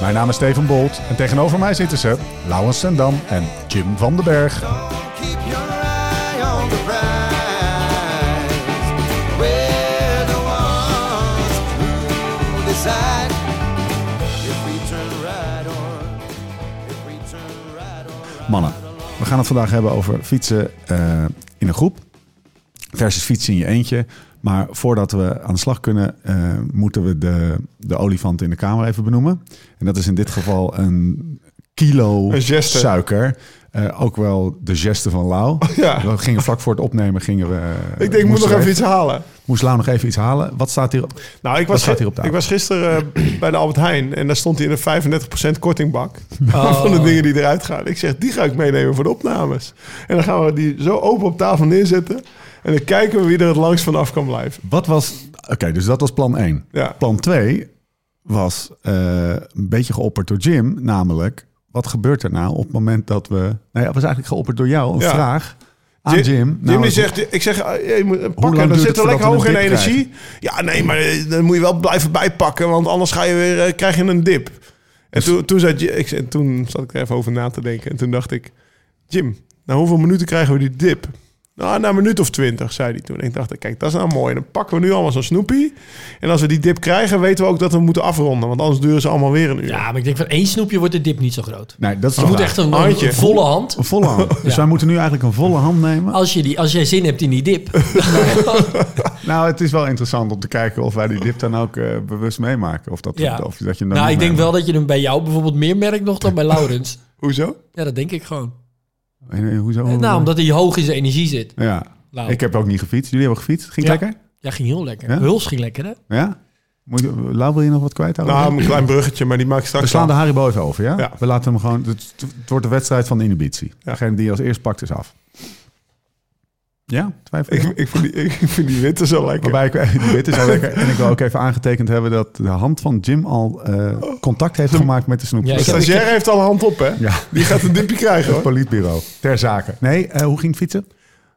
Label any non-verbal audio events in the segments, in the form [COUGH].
Mijn naam is Steven Bolt en tegenover mij zitten ze Laurens Sendam en Jim van den Berg. Mannen, we gaan het vandaag hebben over fietsen eh, in een groep versus fietsen in je eentje. Maar voordat we aan de slag kunnen, eh, moeten we de, de olifant in de kamer even benoemen. En dat is in dit geval een kilo Een suiker. Eh, ook wel de geste van Lau. [LAUGHS] Ja. We gingen vlak voor het opnemen, gingen we... eh, Ik denk, ik moet nog even iets halen. Moest Lau nog even iets halen. Wat staat hier? Nou, ik Wat was, staat hier op ik was gisteren [CLEARS THROAT] bij de Albert Heijn en daar stond hij in een 35% kortingbak Oh. [LAUGHS] van de dingen die eruit gaan. Ik zeg, die ga ik meenemen voor de opnames. En dan gaan we die zo open op tafel neerzetten en dan kijken we wie er het langst vanaf kan blijven. Wat was... Oké, dus dat was plan 1. Ja. Plan 2 was eh, een beetje geopperd door Jim, namelijk... Wat gebeurt er nou op het moment dat we... Nou ja, het was eigenlijk geopperd door jou, een Ja. vraag aan Jim, Jim. Die zegt, ik zeg, eh, je moet pakken, dan zit er lekker hoog in energie. Ja, nee, maar eh, dan moet je wel blijven bijpakken, want anders ga je weer, krijg je een dip. En toen, toen, zei, Jim- ik, en toen zat ik er even over na te denken en toen dacht ik, Jim, na hoeveel minuten krijgen we die dip? Nou, na een minuut of twintig, zei hij toen. En ik dacht, kijk, dat is nou mooi. Dan pakken we nu allemaal zo'n snoepie. En als we die dip krijgen, weten we ook dat we moeten afronden. Want anders duren ze allemaal weer een uur. Ja, maar ik denk van één snoepje wordt de dip niet zo groot. Nee, dat is Je moet echt een, Handje. een volle hand. Een volle hand. [LAUGHS] Dus Ja. wij moeten nu eigenlijk een volle hand nemen. Als, je die, als jij zin hebt in die dip. [LAUGHS] Nou, het is wel interessant om te kijken of wij die dip dan ook eh, bewust meemaken. Of dat, Ja. of dat je hem dan nou, ik denk wel dat je hem bij jou bijvoorbeeld meer merkt nog dan bij Laurens. [LAUGHS] Hoezo? Ja, dat denk ik gewoon. Eh, Hoezo? Nou, omdat hij hoog in zijn energie zit. Ja. Lau. Ik heb ook niet gefietst. Jullie hebben gefietst. Ging Ja. lekker? Ja, ging heel lekker. Ja? Huls ging lekker, hè? Ja? Moet je, Lau, wil je nog wat kwijt? Nou, een klein bruggetje, maar die maak ik straks we slaan de. Haribo even over, ja? Ja. We laten hem gewoon... Het, het wordt de wedstrijd van de inhibitie. Ja. Degene die als eerst pakt is af. Ja? Twijfel Ik, ik, vind die, ik vind die witte zo lekker. Waarbij ik, die witte wel [LAUGHS] lekker. En ik wil ook even aangetekend hebben dat de hand van Jim al eh, contact heeft gemaakt met de snoepjes. Ja, De heb- stagiair heeft al een hand op, hè? Ja. Die gaat een dipje krijgen, [LAUGHS] Het hoor. politbureau. Ter zake. Nee, eh, hoe ging het fietsen?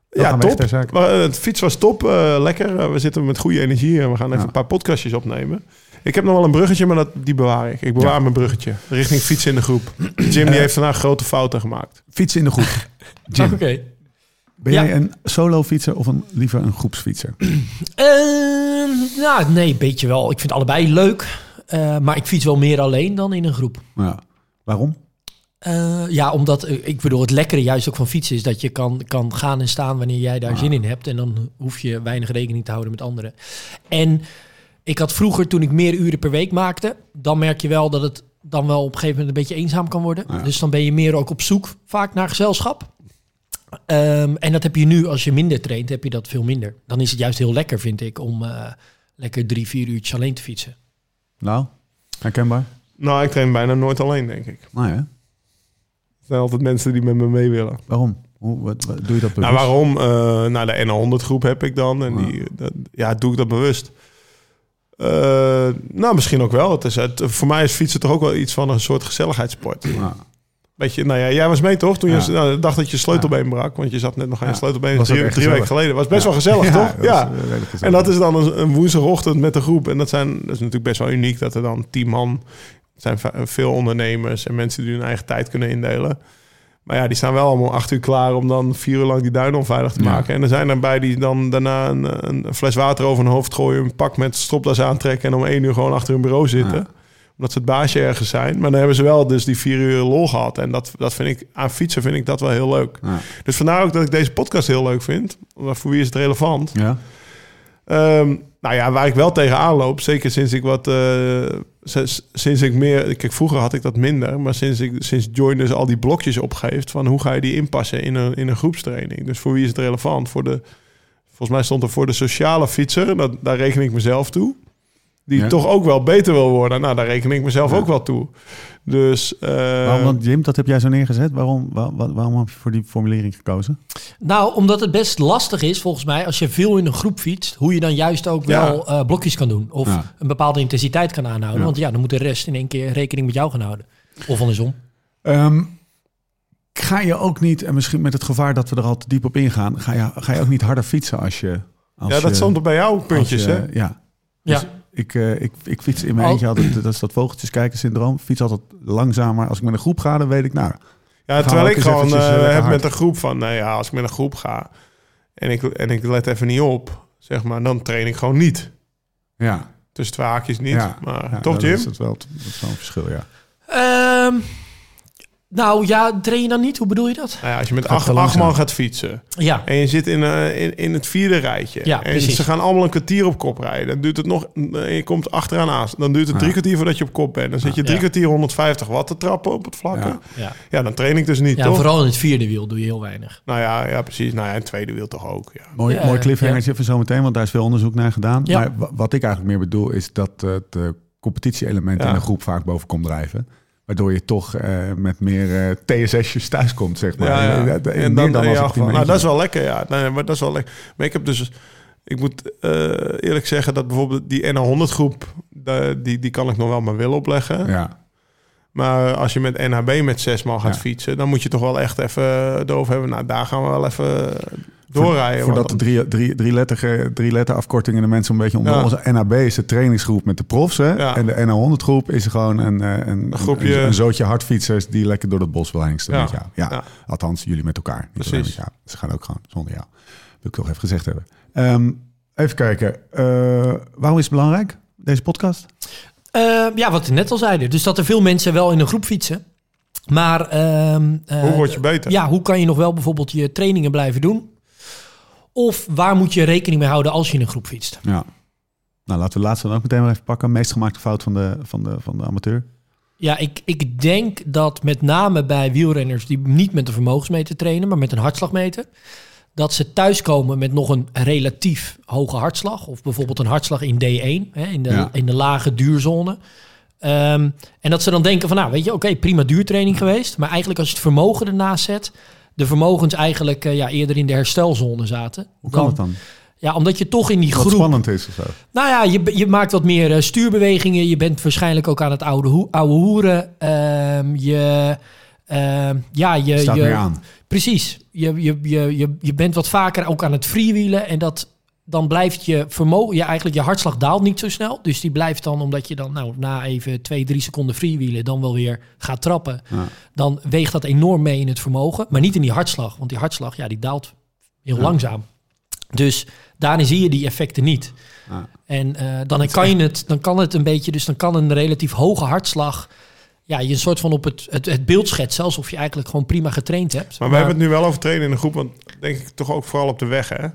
Dat Ja, top. ter zake. Maar, eh, het fiets was top. eh, lekker. Eh, we zitten met goede energie en we gaan even Ja. een paar podcastjes opnemen. Ik heb nog wel een bruggetje, maar dat, die bewaar ik. Ik bewaar Ja. mijn bruggetje. Richting fietsen in de groep. Jim die heeft vandaag grote fouten gemaakt. Fietsen in de groep. [LAUGHS] Jim, Oké. Ben Ja. jij een solo fietser of een, liever een groepsfietser? [CLEARS THROAT] Ehm, nou, nee, een beetje wel. Ik vind allebei leuk. Eh, maar ik fiets wel meer alleen dan in een groep. Ja. Waarom? Eh, ja, omdat eh, ik bedoel, het lekkere juist ook van fietsen is dat je kan, kan gaan en staan wanneer jij daar zin in hebt. En dan hoef je weinig rekening te houden met anderen. En ik had vroeger, toen ik meer uren per week maakte, dan merk je wel dat het dan wel op een gegeven moment een beetje eenzaam kan worden. Ja. Dus dan ben je meer ook op zoek vaak naar gezelschap. Ehm, en dat heb je nu, als je minder traint, heb je dat veel minder. Dan is het juist heel lekker, vind ik, om eh, lekker drie, vier uurtjes alleen te fietsen. Nou, herkenbaar? Nou, ik train bijna nooit alleen, denk ik. Nou ja. Er zijn altijd mensen die met me mee willen. Waarom? Hoe, wat, wat- doe je dat bewust? Nou, waarom? Eh nou, de N100 groep heb ik dan. En Ja. die, dat, ja, doe ik dat bewust? Eh, nou, misschien ook wel. Het is, het, voor mij is fietsen toch ook wel iets van een soort gezelligheidssport. Ja. Beetje, nou ja, jij was mee toch? Toen je nou, dacht dat je sleutelbeen brak. Want je zat net nog aan je sleutelbeen. Was drie drie weken geleden. Was best wel gezellig, toch? Ja. gezellig. En dat is dan een, een woensdagochtend met de groep. En dat, zijn, dat is natuurlijk best wel uniek dat er dan tien man... Zijn veel ondernemers en mensen die hun eigen tijd kunnen indelen. Maar ja, die staan wel allemaal acht uur klaar om dan vier uur lang die duinen onveilig te Ja. maken. En er zijn erbij die dan daarna een, een fles water over hun hoofd gooien, een pak met stropdas aantrekken en om één uur gewoon achter hun bureau zitten. Ja. Omdat ze het baasje ergens zijn. Maar dan hebben ze wel dus die vier uur lol gehad. En dat, dat vind ik, aan fietsen vind ik dat wel heel leuk. Ja. Dus vandaar ook dat ik deze podcast heel leuk vind. Maar voor wie is het relevant? Ja. Ehm, nou ja, waar ik wel tegenaan loop, zeker sinds ik wat, sinds, sinds ik meer, kijk, vroeger had ik dat minder, maar sinds ik sinds Join dus al die blokjes opgeeft van hoe ga je die inpassen in een, in een groepstraining. Dus voor wie is het relevant? Voor de, volgens mij stond er voor de sociale fietser, dat, daar reken ik mezelf toe. Die Ja. toch ook wel beter wil worden. Nou, daar reken ik mezelf Ja. ook wel toe. Dus eh, Waarom, want Jim, dat heb jij zo neergezet. Waarom, wa- wa- waarom heb je voor die formulering gekozen? Nou, omdat het best lastig is, volgens mij, als je veel in een groep fietst, hoe je dan juist ook Ja. wel eh, blokjes kan doen. Of Ja. een bepaalde intensiteit kan aanhouden. Ja. Want ja, dan moet de rest in één keer rekening met jou gaan houden. Of andersom. Ehm, ga je ook niet, en misschien met het gevaar dat we er al te diep op ingaan, ga je, ga je ook niet harder fietsen als je. Als ja, dat je- stond er bij jou puntjes, je- hè? Ja. Ja. Ik, eh, ik, ik fiets in mijn Al- eentje altijd, dat is dat vogeltjes kijken syndroom. Fiets altijd langzamer. Als ik met een groep ga, dan weet ik, nou, Ja, terwijl ik gewoon eh, eh, heb met een groep van, nou ja, als ik met een groep ga en ik, en ik let even niet op, zeg maar, dan train ik gewoon niet. ja. Tussen twee haakjes niet. ja, maar ja, toch, dat Jim? Is het wel, dat is wel een verschil, ja. Ehm, nou ja, train je dan niet? Hoe bedoel je dat? Nou ja, als je met acht, acht man gaat fietsen Ja, en je zit in, eh, in, in het vierde rijtje Ja, en precies. ze gaan allemaal een kwartier op kop rijden, dan duurt het nog, en je komt achteraan aan, dan duurt het drie Ja. kwartier voordat je op kop bent. Dan zit je drie Ja. kwartier 150 watt te trappen op het vlakke. Ja. Ja, ja. dan train ik dus niet, ja toch? vooral in het vierde wiel doe je heel weinig. Nou ja, ja, precies. Nou ja, en tweede wiel toch ook, ja. Mooi, Ja, mooi cliffhangertje voor zometeen, want daar is veel onderzoek naar gedaan. Ja. Maar wa- wat ik eigenlijk meer bedoel, is dat eh, het eh, competitie-element Ja. in de groep vaak boven komt drijven. Waardoor je toch eh, met meer eh, TSS'jes thuis komt, zeg maar. Ja, ja. En dan, dan ja, nou, dat is wel lekker, ja. Nee, maar dat is wel lekker. Maar ik heb dus, ik moet eh, eerlijk zeggen dat bijvoorbeeld die NA100 groep, die, die kan ik nog wel mijn wil opleggen. Ja, Maar als je met NHB met zes man gaat Ja. fietsen, dan moet je toch wel echt even erover hebben. Nou, daar gaan we wel even doorrijden. Voordat want- de drie, drie, drie, letter, drie letter afkortingen de mensen een beetje onder Ja. onze NAB is de trainingsgroep met de profs. Hè? Ja. En de NA100 groep is gewoon een, eh, een, een, groepje- een, een zootje hardfietsers die lekker door het bos wil hengsten Ja. met jou. Ja. Althans, jullie met elkaar. Niet Precies. alleen met jou. Ze gaan ook gewoon zonder jou. Wil ik toch even gezegd hebben. Ehm, even kijken. Eh, waarom is het belangrijk, deze podcast? Eh, ja, wat we net al zeiden. Dus dat er veel mensen wel in een groep fietsen. Maar ehm, eh, Hoe word je beter? Ja, hoe kan je nog wel bijvoorbeeld je trainingen blijven doen? Of waar moet je rekening mee houden als je in een groep fietst? Ja. Nou, laten we de laatste dan ook meteen maar even pakken. Meest gemaakte fout van de, van de, van de amateur. Ja, ik, ik denk dat met name bij wielrenners die niet met een vermogensmeter trainen, maar met een hartslagmeter, dat ze thuiskomen met nog een relatief hoge hartslag. Of bijvoorbeeld een hartslag in D1, hè, in, de, Ja. in de lage duurzone. Ehm, en dat ze dan denken van, nou weet je, oké, prima duurtraining geweest. Maar eigenlijk als je het vermogen ernaast zet, de vermogens eigenlijk eh, ja, eerder in de herstelzone zaten. Hoe kan dat dan? Ja, omdat je toch in die Wat groep... spannend is of zo. Nou ja, je, je maakt wat meer eh, stuurbewegingen. Je bent waarschijnlijk ook aan het oude, oude hoeren. Ehm, je, ehm, ja, je, Staat je, meer aan. Precies. Je, je, je, je, je bent wat vaker ook aan het freewheelen. En dat, dan blijft je vermogen... Ja, eigenlijk je hartslag daalt niet zo snel. Dus die blijft dan, omdat je dan nou, na even twee, drie seconden freewheelen... dan wel weer gaat trappen. Ja. Dan weegt dat enorm mee in het vermogen. Maar niet in die hartslag. Want die hartslag, ja, die daalt heel Ja. langzaam. Dus daarin zie je die effecten niet. Ja. En eh, dan, kan je het, dan kan het een beetje, dus dan kan een relatief hoge hartslag, ja, je een soort van op het, het, het beeld schetsen, alsof je eigenlijk gewoon prima getraind hebt. Maar we hebben het nu wel over trainen in de groep, want denk ik toch ook vooral op de weg, hè?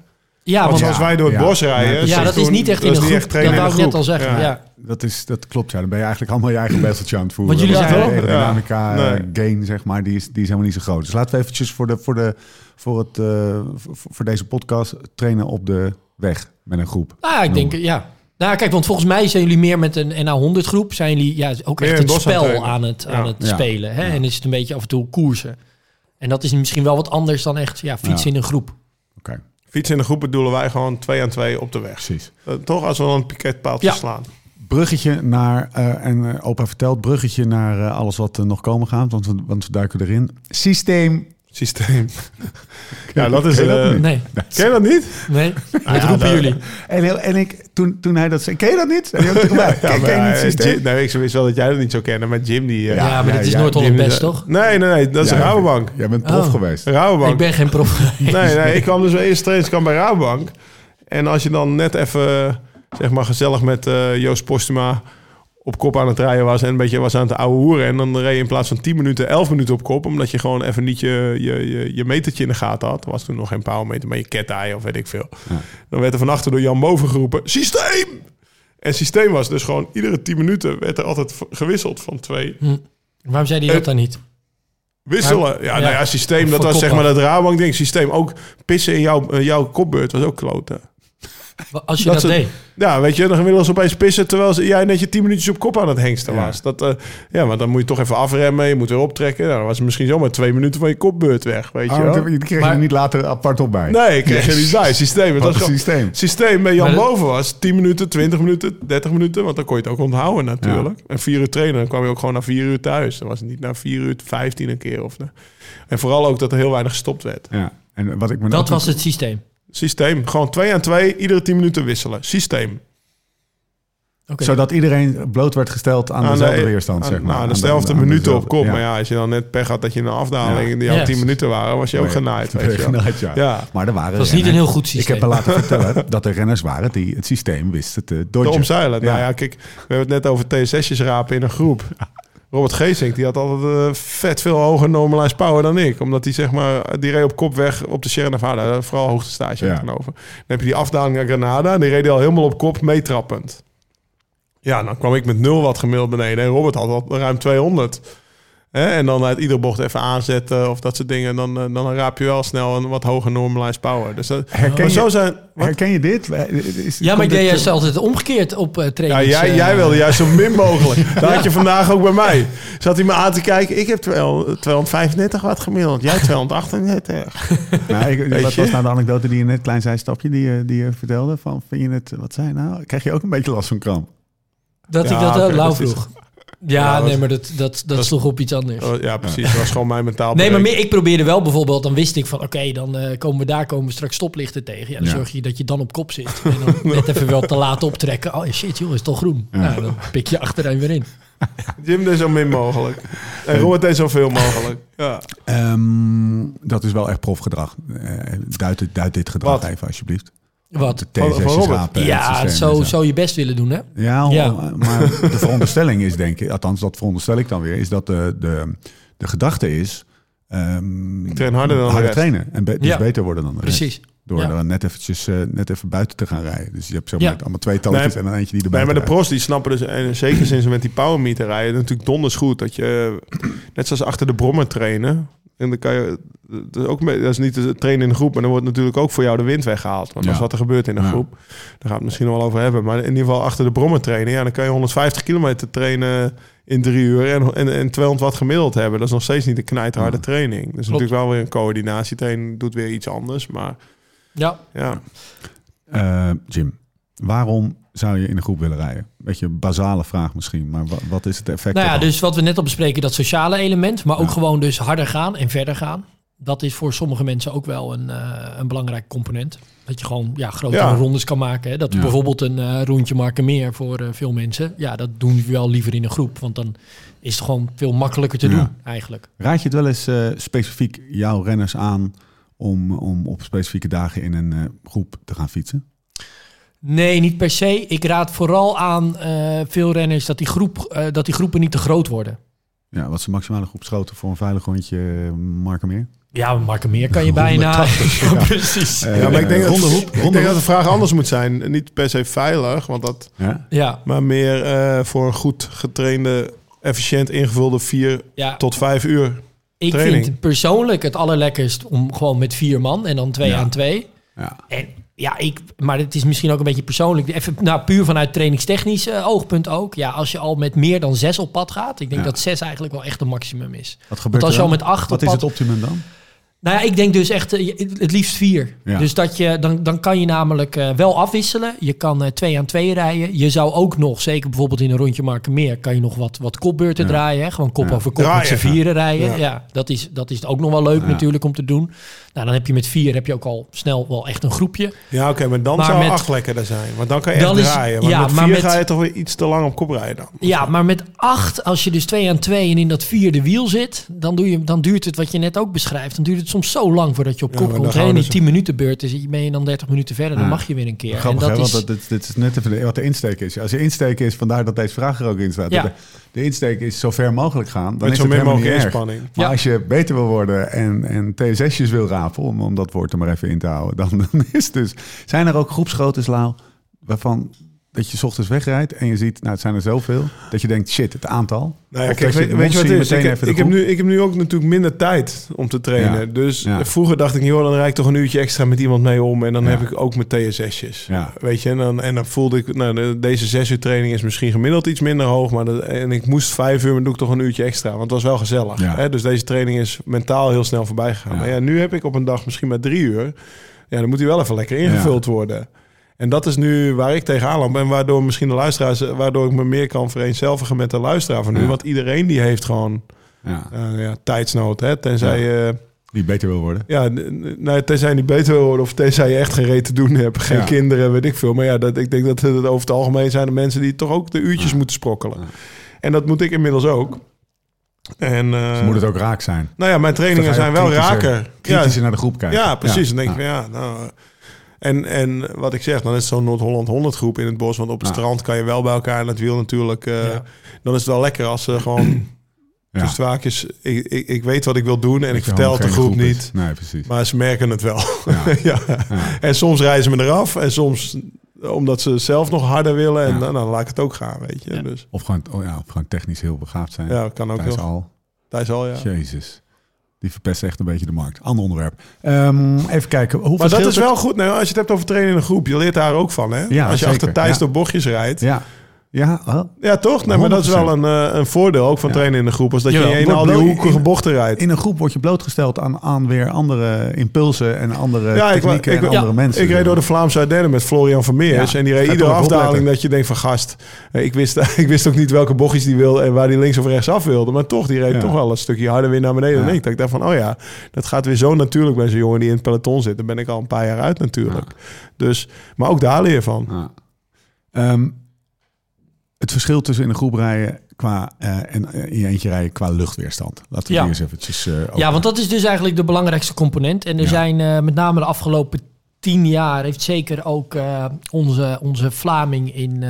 ja, want want, als wij door het ja. bos rijden... ja, dat is niet echt in een is groep. echt dat wou de ik net al zeggen. Ja. Dat, is, dat klopt, ja. Dan ben je eigenlijk allemaal je eigen bezeltje aan het voeren. Want jullie zijn de wel- aerodynamica ja. eh, Nee. gain, zeg maar, die is, die is helemaal niet zo groot. Dus laten we eventjes voor, de, voor, de, voor, het, eh, voor, voor deze podcast trainen op de weg met een groep. Nou ja, ik denk, ja. Nou, kijk, want volgens mij zijn jullie meer met een NA100 groep, zijn jullie ja, ook Meer echt het aan spel aan het, aan Ja. het spelen. Hè? Ja. En is het een beetje af en toe koersen. En dat is misschien wel wat anders dan echt ja, fietsen Ja. in een groep. Oké, Fietsen in de groep bedoelen wij gewoon twee aan twee op de weg. precies. Eh, toch als we dan een piketpaaltje Ja. slaan. Bruggetje naar, eh, en eh, opa vertelt, bruggetje naar eh, alles wat er nog komen gaat, want we, want we duiken erin. Systeem. Systeem. [LAUGHS] ja, dat is... Ken je dat eh, niet? Nee, ken je dat niet? nee. Dat ja, roepen dat- jullie. En, heel- en ik, toen, toen hij dat zei, ken je dat niet? En die ook [LAUGHS] tegen mij, Ja, ken, ken je maar, niet? Jim- nee, ik wist wel dat jij dat niet zou kennen, maar Jim die... eh, Ja, maar ja, dit is ja, Noord-Holland Jim, best, toch? Nee, nee, nee, dat is Ja, Rabobank. Jij bent prof Oh. geweest. Rabobank. Ik ben geen prof. [LAUGHS] Nee, nee, ik kwam dus mijn eerste trainingskamp bij Rabobank. En als je dan net even, zeg maar, gezellig met eh, Joost Postuma op kop aan het rijden was en een beetje was aan het ouwe hoeren. En dan reed je in plaats van 10 minuten 11 minuten op kop, omdat je gewoon even niet je, je, je, je metertje in de gaten had. Er was toen nog geen paalmeter, maar je ketij of weet ik veel. Dan werd er van achter door Jan Boven geroepen, systeem! En systeem was dus gewoon iedere 10 minuten werd er altijd gewisseld van twee. Waarom zei hij dat dan niet? Wisselen. Ja, nou ja, systeem. Dat was zeg maar dat Rabank ding. Systeem. Ook pissen in jouw, eh, jouw kopbeurt was ook kloten. Als je Dat deed. Ja, weet je, dan gemiddeld opeens pissen terwijl ze- jij net je 10 minuutjes op kop aan het hengsten Ja. was. Dat, eh, ja, maar dan moet je toch even afremmen. Je moet weer optrekken. Nou, dan was het misschien zomaar twee minuten van je kopbeurt weg, weet je Oh, wel. die kreeg Maar- je niet later apart op bij. Nee, ik kreeg je niet bij. Systeem. Het was systeem. systeem bij Jan dat- Boven was 10 minuten, 20 minuten, 30 minuten. Want dan kon je het ook onthouden natuurlijk. En 4 uur trainen, dan kwam je ook gewoon na 4 uur thuis. Dan was het niet na 4 uur 15 een keer. Of, en vooral ook dat er heel weinig gestopt werd. Ja. En wat ik me Dat was het systeem. Systeem. Gewoon 2 aan 2, iedere 10 minuten wisselen. Systeem. Oké. Zodat iedereen bloot werd gesteld aan, dezelfde de- weerstand, aan- zeg maar. Nou, Aan de op kop. ja. Maar ja, als je dan net pech had dat je in een afdaling die jouw Ja. 10 minuten waren, was je ook Nee. genaaid. [LAUGHS] Weet je wel. Genaaid, ja. Ja. Maar er waren Dat was niet een heel goed Ik systeem. heb me laten vertellen [LAUGHS] dat er renners waren die het systeem wisten te dodgen. omzeilen. Nou Ja. ja, kijk, we hebben het net over TSS'jes rapen in een groep. [LAUGHS] Robert Geesink, die had altijd eh, vet veel hoger normalized power dan ik. Omdat hij zeg maar, die reed op kop weg op de Sierra Nevada. Vooral hoogste stage Ja. tegenover. Dan heb je die afdaling naar Granada. En die reed al helemaal op kop meetrappend. Ja, dan kwam ik met nul wat gemiddeld beneden. En Robert had al ruim 200. Hè? En dan uit iedere bocht even aanzetten of dat soort dingen. Dan, eh, dan raap je wel snel een wat hoger normalized power. Dus dat, Herken maar je- zo zijn... Wat? Herken je dit? Is- Ja, maar ik deed juist altijd omgekeerd op eh Ja, jij, eh, jij wilde juist zo min [LAUGHS] mogelijk. Dat had je vandaag ook bij mij. Zat hij me aan te kijken. Ik heb wel 235 watt gemiddeld. Jij 238. [LAUGHS] Nou, ik, je? was nou de anekdote die je net, klein zijstapje, die je, die je vertelde? Van, vind je het, wat zei je nou? Krijg je ook een beetje last van kramp? Dat ik dat ook lauw dat vroeg. Ja, Ja, nee, maar dat, dat, dat, sloeg op iets anders. Oh, Ja, precies. Dat was gewoon mijn mentaal Nee, maar meer, ik probeerde wel bijvoorbeeld, dan wist ik van oké, dan eh, komen we daar komen we straks stoplichten tegen. Ja, dan Ja. zorg je dat je dan op kop zit. En dan [LAUGHS] net even wel te laat optrekken. Oh shit, joh, is toch groen? Ja. Nou, dan pik je achterin weer in. Jim deed zo min mogelijk. [LAUGHS] En Robert deed zoveel mogelijk. Ja. Ehm, dat is wel echt profgedrag. Eh duid, dit- duid dit gedrag Wat? even, alsjeblieft. Wat? De Van- van T6's Robert? rapen. het Ja, zo, zo je best willen doen, hè? Ja, Ja. maar de veronderstelling is denk ik, althans dat veronderstel ik dan weer, is dat de, de, de gedachte is... ehm, Ik train harder dan de rest. trainen en be- dus Ja. beter worden dan de rest. Precies. Door Ja. dan net, eventjes, eh, net even buiten te gaan rijden. Dus je hebt zo Ja. met allemaal twee Nee, en dan eentje die erbij Nee, maar de pros die snappen dus, en zeker sinds ze met die power meter rijden, natuurlijk donders goed. Dat je, net zoals achter de brommer trainen, en dan kan je, dat is, ook, mee- dat is niet te trainen in de groep, maar dan wordt natuurlijk ook voor jou de wind weggehaald. Want dat is Ja. wat er gebeurt in een Ja. groep. Daar gaan we het misschien wel over hebben. Maar in ieder geval achter de brommer trainen, ja, dan kan je 150 kilometer trainen in drie uur en, en, en 200 watt gemiddeld hebben. Dat is nog steeds niet een knijterharde training. Dus natuurlijk wel weer een coördinatietraining, doet weer iets anders. Maar Ja. ja, Eh, Jim, waarom zou je in een groep willen rijden? Beetje een basale vraag misschien, maar wat, wat is het effect Nou ja, dus wat we net al bespreken, dat sociale element, maar ook Ja. gewoon dus harder gaan en verder gaan. Dat is voor sommige mensen ook wel een, eh, een belangrijk component. Dat je gewoon ja, grotere Ja. rondes kan maken. Hè. Dat Ja. bijvoorbeeld een eh, rondje marken meer voor eh, veel mensen. Ja, dat doen we wel liever in een groep. Want dan is het gewoon veel makkelijker te doen eigenlijk. Raad je het wel eens specifiek jouw renners aan om, om op specifieke dagen in een groep te gaan fietsen? Nee, niet per se. Ik raad vooral aan eh, veel renners dat die, groep, eh, dat die groepen niet te groot worden. Ja, wat is de maximale groepsgrootte voor een veilig rondje uh, Markermeer? Ja, marken meer kan je [LAUGHS] bijna. 180, [LAUGHS] ja, ja. precies. Eh, ja maar ik denk, dat, ik denk de vraag anders moet zijn. Niet per se veilig, want dat Ja? Ja, Maar meer eh, voor een goed getrainde, efficiënt ingevulde vier ja. tot vijf uur. Ik Training. vind persoonlijk het allerlekkerst om gewoon met vier man en dan twee Ja. aan twee. Ja. En ja, ik, maar het is misschien ook een beetje persoonlijk. Even, nou, puur vanuit trainingstechnisch eh, oogpunt ook. Ja, als je al met meer dan zes op pad gaat. Ik denk Ja. dat zes eigenlijk wel echt een maximum is. Wat gebeurt als er je al met acht Wat op is pad- het optimum dan? Nou ja, ik denk dus echt eh, het liefst vier. Ja. Dus dat je, dan, dan kan je namelijk eh, wel afwisselen. Je kan eh, twee aan twee rijden. Je zou ook nog, zeker bijvoorbeeld in een rondje Markenmeer... kan je nog wat, wat kopbeurten Ja. draaien. Hè? Gewoon kop Ja. over kop Draaien, met z'n vieren rijden. Ja. Ja, dat, is, dat is ook nog wel leuk Ja. natuurlijk om te doen. Nou, dan heb je met vier heb je ook al snel wel echt een groepje. Ja, oké, maar dan Maar zou met- acht lekkerder zijn. Want dan kan je echt is- draaien. Want ja, met maar vier met- ga je toch weer iets te lang op kop rijden dan. Ja, maar met acht, als je dus twee aan twee en in dat vierde wiel zit... dan, doe je, dan duurt het wat je net ook beschrijft. Dan duurt het het soms zo lang voordat je op Ja, kop maar komt. hè. die dus- 10 minuten beurt is, ben je dan 30 minuten verder. Dan Ja. mag je weer een keer. Grappig, en hè? dat Want is, dat, dit, dit is net even de- wat de insteek is. Als je insteek is, vandaar dat deze vraag er ook in staat. Ja. De, de insteek is zo ver mogelijk gaan. Dan Met is zo het helemaal niet mogelijk erg. inspanning. Maar Ja. als je beter wil worden en, en TSS'jes wil rapen, om, om dat woord er maar even in te houden, [LAUGHS] dan, dan is het dus... Zijn er ook groepsgroottes, Lau, waarvan dat je 's ochtends wegrijdt en je ziet, nou het zijn er zoveel, dat je denkt, shit, het aantal. Nou ja, kijk, weet, weet je wat het is? Ik, de ik, heb nu, ik heb nu ook natuurlijk minder tijd om te trainen. Ja. Dus Ja. vroeger dacht ik, joh, dan rijd ik toch een uurtje extra met iemand mee om. En dan Ja. heb ik ook mijn TSS'jes. Ja. Weet je, en dan, en dan voelde ik, nou, de- deze zes uur training is misschien gemiddeld iets minder hoog. Maar dat, en ik moest vijf uur, maar doe ik toch een uurtje extra. Want het was wel gezellig. Hè? Dus deze training is mentaal heel snel voorbij gegaan. Maar ja, nu heb ik op een dag misschien maar drie uur. Ja, dan moet hij wel even lekker ingevuld worden. En dat is nu waar ik tegenaan loop. En waardoor misschien de luisteraars, waardoor ik me meer kan vereenzelvigen met de luisteraar van nu. Ja. Want iedereen die heeft gewoon Ja, eh, ja, tijdsnood. Hè? Tenzij, ja. die beter wil worden. ja, nou, tenzij je niet beter wil worden of tenzij je echt geen reet te doen hebt. Geen kinderen, weet ik veel. Maar ja, dat, ik denk dat het over het algemeen zijn de mensen die toch ook de uurtjes moeten sprokkelen. En dat moet ik inmiddels ook. En eh, Dus moet het ook raak zijn. nou ja, mijn trainingen je zijn wel raker. Kritischer Ja, naar de groep kijken. ja, precies. Dan denk ik van ja, nou... En, en wat ik zeg, dan is zo'n Noord-Holland 100 groep in het bos. Want op het strand kan je wel bij elkaar en het wiel natuurlijk. eh, Ja. Dan is het wel lekker als ze [CLEARS THROAT] gewoon Ja. tussen de haakjes... Ik, ik, ik weet wat ik wil doen en Dat ik vertel het de groep is. niet. Nee, precies. Maar ze merken het wel. Ja. [LAUGHS] En soms reizen ze me eraf. En soms omdat ze zelf nog harder willen. En dan, dan laat ik het ook gaan, weet je. Ja. Dus Of gewoon, oh ja, of gewoon technisch heel begaafd zijn. ja, kan ook Thijs al. Thijs al, ja. Jezus. Die verpest echt een beetje de markt. Ander onderwerp. Ehm, even kijken. Hoe Maar dat is wel goed. Nou, als je het hebt over trainen in een groep, je leert daar ook van. Hè? Ja, als je zeker. achter Thijs Ja. door bochtjes rijdt. Ja. Ja, oh. Ja, toch? Nee, maar dat is wel 100%. een, eh, een voordeel ook van Ja. trainen in een groep. Als dat Jawel. je in al die hoekige bochten rijdt. in een groep word je blootgesteld aan, aan weer andere impulsen en andere Ja, ik technieken ik en wa- andere mensen. Ik reed door de Vlaamse Ardennen met Florian Vermeers. Ja. En die reed iedere afdaling opletten. dat je denkt van gast. eh, Ik wist, [LAUGHS] ik wist ook niet welke bochtjes die wilde en waar die links of rechts af wilde. Maar toch, die reed Ja. toch wel een stukje harder weer naar beneden. Ja. dan ik. Dat ik dacht van, oh ja, dat gaat weer zo natuurlijk bij zo'n jongen die in het peloton zit. Daar ben ik al een paar jaar uit natuurlijk. Dus, maar ook daar leer je van. Ja. Het verschil tussen in een groep rijden qua, eh, en eh, in je eentje rijden qua luchtweerstand. Laten we Ja. eens eventjes... eh, Ja, want dat is dus eigenlijk de belangrijkste component. En er Ja. zijn met name de afgelopen tien jaar... heeft zeker ook onze, onze Vlaming in,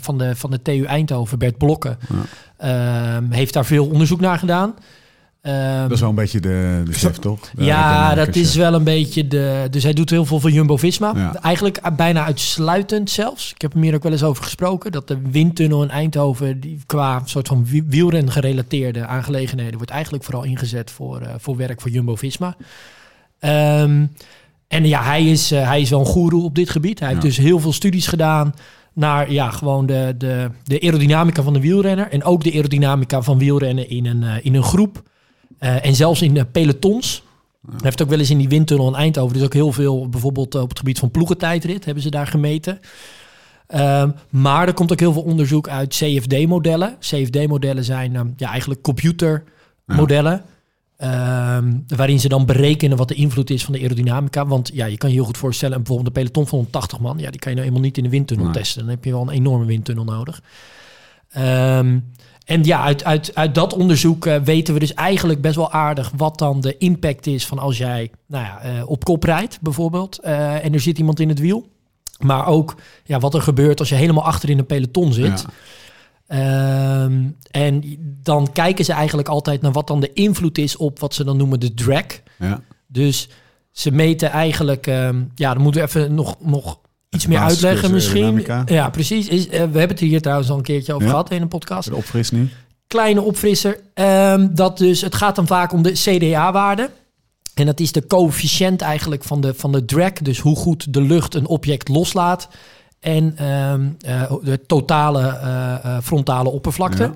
van, de, van de TU Eindhoven, Bert Blokken... ehm, heeft daar veel onderzoek naar gedaan. Ehm, Dat is wel een beetje de, de chef, toch? De ja, dat is wel een beetje de... Dus hij doet heel veel voor Jumbo-Visma. Ja. Eigenlijk bijna uitsluitend zelfs. Ik heb hem hier ook wel eens over gesproken. Dat de windtunnel in Eindhoven... Die qua soort van wi- wielren gerelateerde aangelegenheden... wordt eigenlijk vooral ingezet voor, eh, voor werk voor Jumbo-Visma. Ehm, en ja, hij is, eh, hij is wel een goeroe op dit gebied. Hij heeft dus heel veel studies gedaan... naar ja, gewoon de, de, de aerodynamica van de wielrenner... en ook de aerodynamica van wielrennen in een, eh, in een groep... Eh, en zelfs in de pelotons. Hij heeft ook wel eens in die windtunnel in Eindhoven... dus ook heel veel, bijvoorbeeld eh, op het gebied van ploegentijdrit... hebben ze daar gemeten. Ehm, maar er komt ook heel veel onderzoek uit CFD-modellen. CFD-modellen zijn ehm, ja, eigenlijk computermodellen... ehm, waarin ze dan berekenen wat de invloed is van de aerodynamica. Want ja, je kan je heel goed voorstellen... bijvoorbeeld een peloton van 180 man... ja, die kan je nou eenmaal niet in de windtunnel Nee. testen. Dan heb je wel een enorme windtunnel nodig. Ehm, en ja, uit, uit, uit dat onderzoek eh, weten we dus eigenlijk best wel aardig wat dan de impact is van als jij nou ja, eh, op kop rijdt, bijvoorbeeld, eh, en er zit iemand in het wiel. Maar ook ja, wat er gebeurt als je helemaal achter in een peloton zit. Ja. Ehm, en dan kijken ze eigenlijk altijd naar wat dan de invloed is op wat ze dan noemen de drag. Ja. Dus ze meten eigenlijk, ehm, ja, dan moeten we even nog, nog iets meer uitleggen misschien. Ja, precies. Is, eh, we hebben het hier trouwens al een keertje over Ja. gehad in een podcast De opfris nu. kleine opfrisser. Ehm, dat dus, het gaat dan vaak om de CDA-waarde. En dat is de coëfficiënt eigenlijk van de, van de drag. Dus hoe goed de lucht een object loslaat. En ehm, eh, de totale eh, frontale oppervlakte. Ja.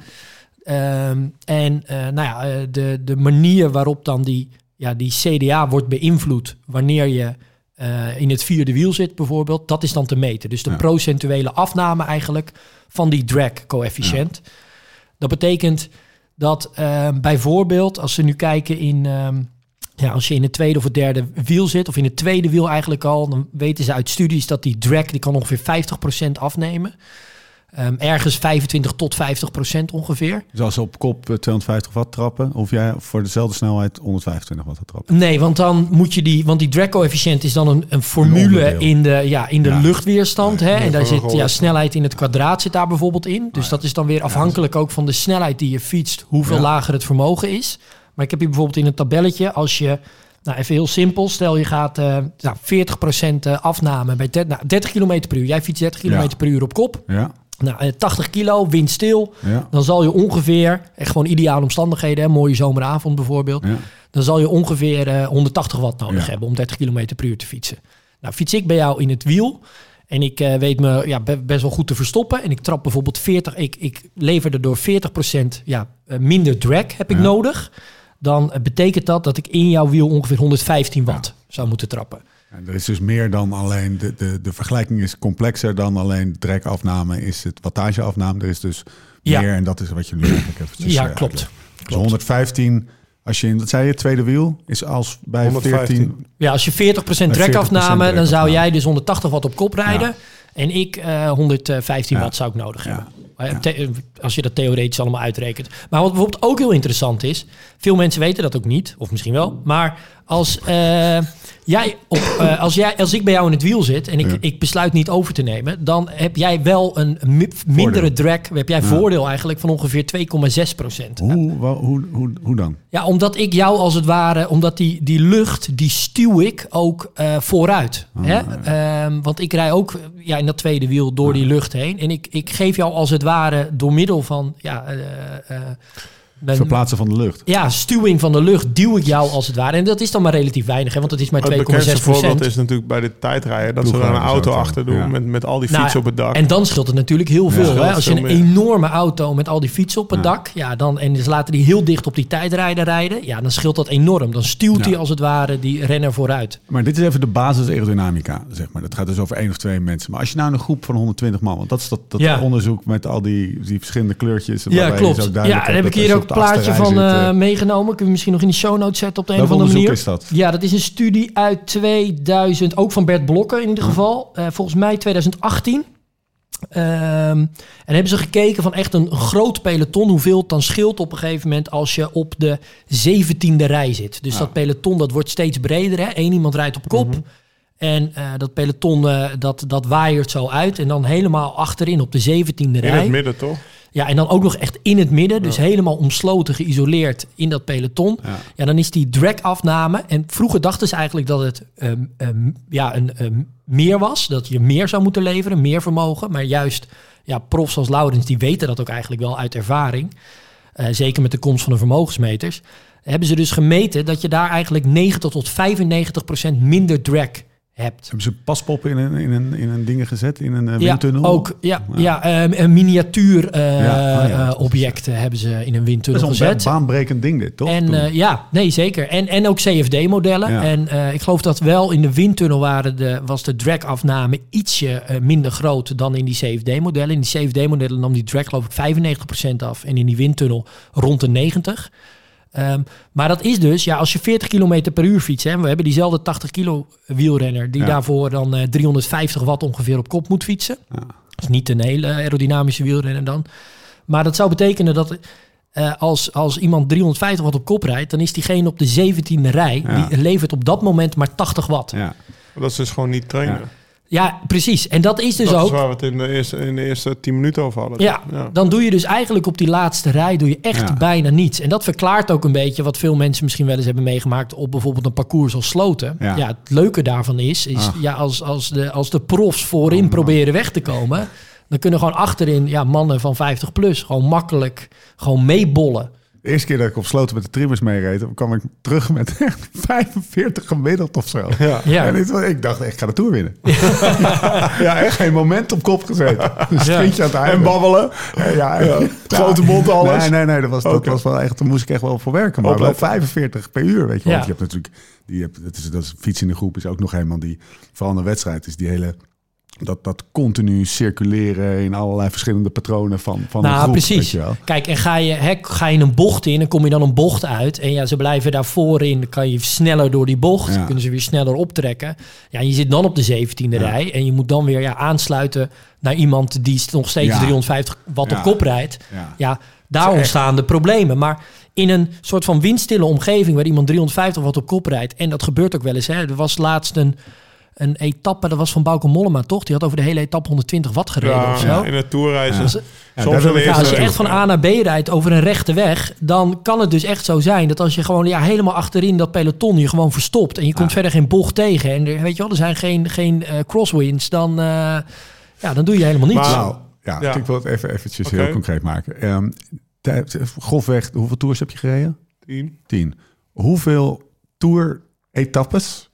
Ehm, en nou ja, de, de manier waarop dan die, ja, die CDA wordt beïnvloed wanneer je eh, in het vierde wiel zit bijvoorbeeld, dat is dan te meten. Dus de Ja. procentuele afname eigenlijk van die drag-coëfficiënt. Dat betekent dat eh, bijvoorbeeld als we nu kijken in... ehm, ja, als je in het tweede of het derde wiel zit, of in het tweede wiel eigenlijk al, dan weten ze uit studies dat die drag die kan ongeveer 50% afnemen. Ehm, ergens 25 tot 50 procent ongeveer. Dus als ze op kop eh, 250 watt trappen, of jij voor dezelfde snelheid 125 watt te trappen. Nee, want dan moet je die, want die drag-coëfficiënt is dan een, een formule in de, ja, in de Ja. luchtweerstand. Hè? En daar zit ja, snelheid in het kwadraat zit daar bijvoorbeeld in. Dus dat is dan weer afhankelijk ook van de snelheid die je fietst, hoeveel Ja. lager het vermogen is. Maar ik heb hier bijvoorbeeld in een tabelletje, als je, nou even heel simpel, stel je gaat eh nou, 40% afname bij 30, nou, 30 km per uur. Jij fietst 30 km Ja. per uur op kop. Ja, Nou, eh, 80 kilo, windstil. ja, Dan zal je ongeveer, echt gewoon ideale omstandigheden, hè, mooie zomeravond bijvoorbeeld. ja. Dan zal je ongeveer eh, 180 watt nodig Ja. hebben om 30 km per uur te fietsen. Nou, fiets ik bij jou in het wiel en ik eh, weet me ja, be- best wel goed te verstoppen. En ik trap bijvoorbeeld 40, ik, ik lever er door 40% ja, eh, minder drag heb ik nodig. Dan eh, betekent dat dat ik in jouw wiel ongeveer 115 watt zou moeten trappen. En er is dus meer dan alleen, de, de, de vergelijking is complexer dan alleen trekafname, is het wattageafname. Er is dus Ja. meer en dat is wat je nu eigenlijk eventjes Ja, eh, klopt. Dus 115, als je in, wat zei je, tweede wiel, is als bij 115. 14... Ja, als je 40% Met 40% dragafname, dan zou jij dus 180 watt op kop rijden. Ja. En ik eh 115 Ja. watt zou ik nodig Ja. hebben. Eh, the- eh, als je dat theoretisch allemaal uitrekent. Maar wat bijvoorbeeld ook heel interessant is... veel mensen weten dat ook niet, of misschien wel... maar als, eh, jij op, eh, als, jij, als ik bij jou in het wiel zit... en ik, Ja. ik besluit niet over te nemen... dan heb jij wel een mi- mindere drag... heb jij voordeel eigenlijk van ongeveer 2,6 procent. Hoe, hoe, hoe, hoe dan? Ja, omdat ik jou als het ware, omdat die, die lucht, die stuw ik ook eh, vooruit. Ah, hè? Ehm, want ik rij ook ja, in dat tweede wiel door die lucht heen. En ik, ik geef jou als het ware door middel van ja, mijn- Verplaatsen van de lucht. ja, stuwing van de lucht duw ik jou als het ware. En dat is dan maar relatief weinig, hè, want het is maar 2,6 Het bekendste voorbeeld procent. is natuurlijk bij de tijdrijden. Dat ze er een auto achter doen ja. met, met al die Nou, fietsen op het dak. En dan scheelt het natuurlijk heel veel. hè? Als je een enorme auto met al die fietsen op het dak, ja, dan, en ze laten die heel dicht op die tijdrijder rijden, ja, dan scheelt dat enorm. Dan stuwt Ja. hij als het ware die renner vooruit. Maar dit is even de basis aerodynamica, zeg maar. Dat gaat dus over één of twee mensen. Maar als je nou een groep van 120 man, want dat is dat, dat Ja. onderzoek met al die, die verschillende kleurtjes. Ja, waarbij je klopt. zo Ja, dan heb ik hier ook op de plaatje van eh, meegenomen. Kunnen we misschien nog in de show notes zetten op de een of andere manier. onderzoek is dat? Ja, dat is een studie uit 2000, ook van Bert Blokker in ieder geval. Eh, volgens mij 2018. Ehm, en hebben ze gekeken van echt een groot peloton, hoeveel het dan scheelt op een gegeven moment als je op de 17e rij zit. Dus dat peloton dat wordt steeds breder. Hè? Eén iemand rijdt op kop. En eh, dat peloton eh, dat, dat waaiert zo uit. En dan helemaal achterin op de 17e in rij. het midden, toch? Ja, en dan ook nog echt in het midden. Dus helemaal omsloten, geïsoleerd in dat peloton. Ja, Ja. dan is die drag-afname. En vroeger dachten ze eigenlijk dat het ehm, ehm, ja, een ehm, meer was. Dat je meer zou moeten leveren, meer vermogen. Maar juist ja, profs als Laurens, die weten dat ook eigenlijk wel uit ervaring. Eh, zeker met de komst van de vermogensmeters. Hebben ze dus gemeten dat je daar eigenlijk 90 tot 95 procent minder drag hebt. Hebben ze paspoppen in een, in een, in een dingen gezet, in een eh, Ja, windtunnel? ook. Ja, ja. ehm, een miniatuur eh, Ja, oh ja. eh, hebben ze in een Dat windtunnel is een gezet. ba- baanbrekend ding dit, toch? En ja, nee, zeker. En, en ook CFD-modellen. Ja. En ik geloof dat wel in de windtunnel waren de, was de dragafname ietsje minder groot dan in die CFD-modellen. In die CFD-modellen nam die drag geloof ik 95% af. En in die windtunnel rond de 90%. Ehm, maar dat is dus, ja, als je 40 km per uur fietst, hè, we hebben diezelfde 80 kilo wielrenner die Ja. daarvoor dan eh, 350 watt ongeveer op kop moet fietsen. Ja. Dat is niet een hele aerodynamische wielrenner dan. Maar dat zou betekenen dat eh, als, als iemand 350 watt op kop rijdt, dan is diegene op de 17e rij. Ja. Die levert op dat moment maar 80 watt. Ja, ja. Dat is dus gewoon niet trainen. Ja. precies. En dat is dus dat ook. is waar we het in de eerste, in de eerste 10 minuten over hadden. Ja, dan doe je dus eigenlijk op die laatste rij doe je echt Ja. bijna niets. En dat verklaart ook een beetje wat veel mensen misschien wel eens hebben meegemaakt op bijvoorbeeld een parcours als Sloten. Ja, Ja. het leuke daarvan is, is ja, als, als, de, als de profs voorin Oh, proberen weg te komen, dan kunnen gewoon achterin ja, mannen van 50 plus gewoon makkelijk gewoon meebollen. De eerste keer dat ik op sloten met de trimmers meereed, dan kwam ik terug met [LAUGHS] echt 45 gemiddeld of zo. Ja. Ja. En dit ik dacht, ik ga de Tour winnen. ja, [LAUGHS] echt geen moment op kop gezeten. Een sprintje aan het einde. En babbelen. Ja, Grote mond, alles. Nee, nee, nee. Dat was, dat was wel echt, daar moest ik echt wel voor werken. Maar wel Opletten. 45 per uur, weet je wel. Ja. Want je hebt natuurlijk, die hebt, dat is, dat is fiets in de groep is ook nog helemaal die, vooral de wedstrijd, is die hele dat, dat continu circuleren in allerlei verschillende patronen van, van een nou, groep. precies. Kijk, en ga je, hè, ga je een bocht in en kom je dan een bocht uit. En ja, ze blijven daarvoor in. Dan kan je sneller door die bocht. Ja. Kunnen ze weer sneller optrekken. Ja, en je zit dan op de 17e Ja. rij. En je moet dan weer ja, aansluiten naar iemand die nog steeds Ja. 350 watt op kop rijdt. Ja. Daar ontstaan de problemen. Maar in een soort van windstille omgeving waar iemand 350 watt op kop rijdt. En dat gebeurt ook wel eens. Hè. Er was laatst een, een etappe, dat was van Bauke Mollema toch? Die had over de hele etappe 120 watt gereden of zo. Ja, in het toerreizen. Ja. Ja, Ja, als je Ja. echt van A naar B rijdt over een rechte weg, dan kan het dus echt zo zijn dat als je gewoon ja, helemaal achterin dat peloton je gewoon verstopt en je komt Ja. verder geen bocht tegen en er, weet je wel, er zijn geen, geen eh, crosswinds, dan, eh, ja, dan doe je helemaal niets. Maar- Nou, ja, Ja. ik wil het even eventjes heel concreet maken. Ehm tijd- grofweg, hoeveel tours heb je gereden? tien. Tien. Hoeveel tour-etappes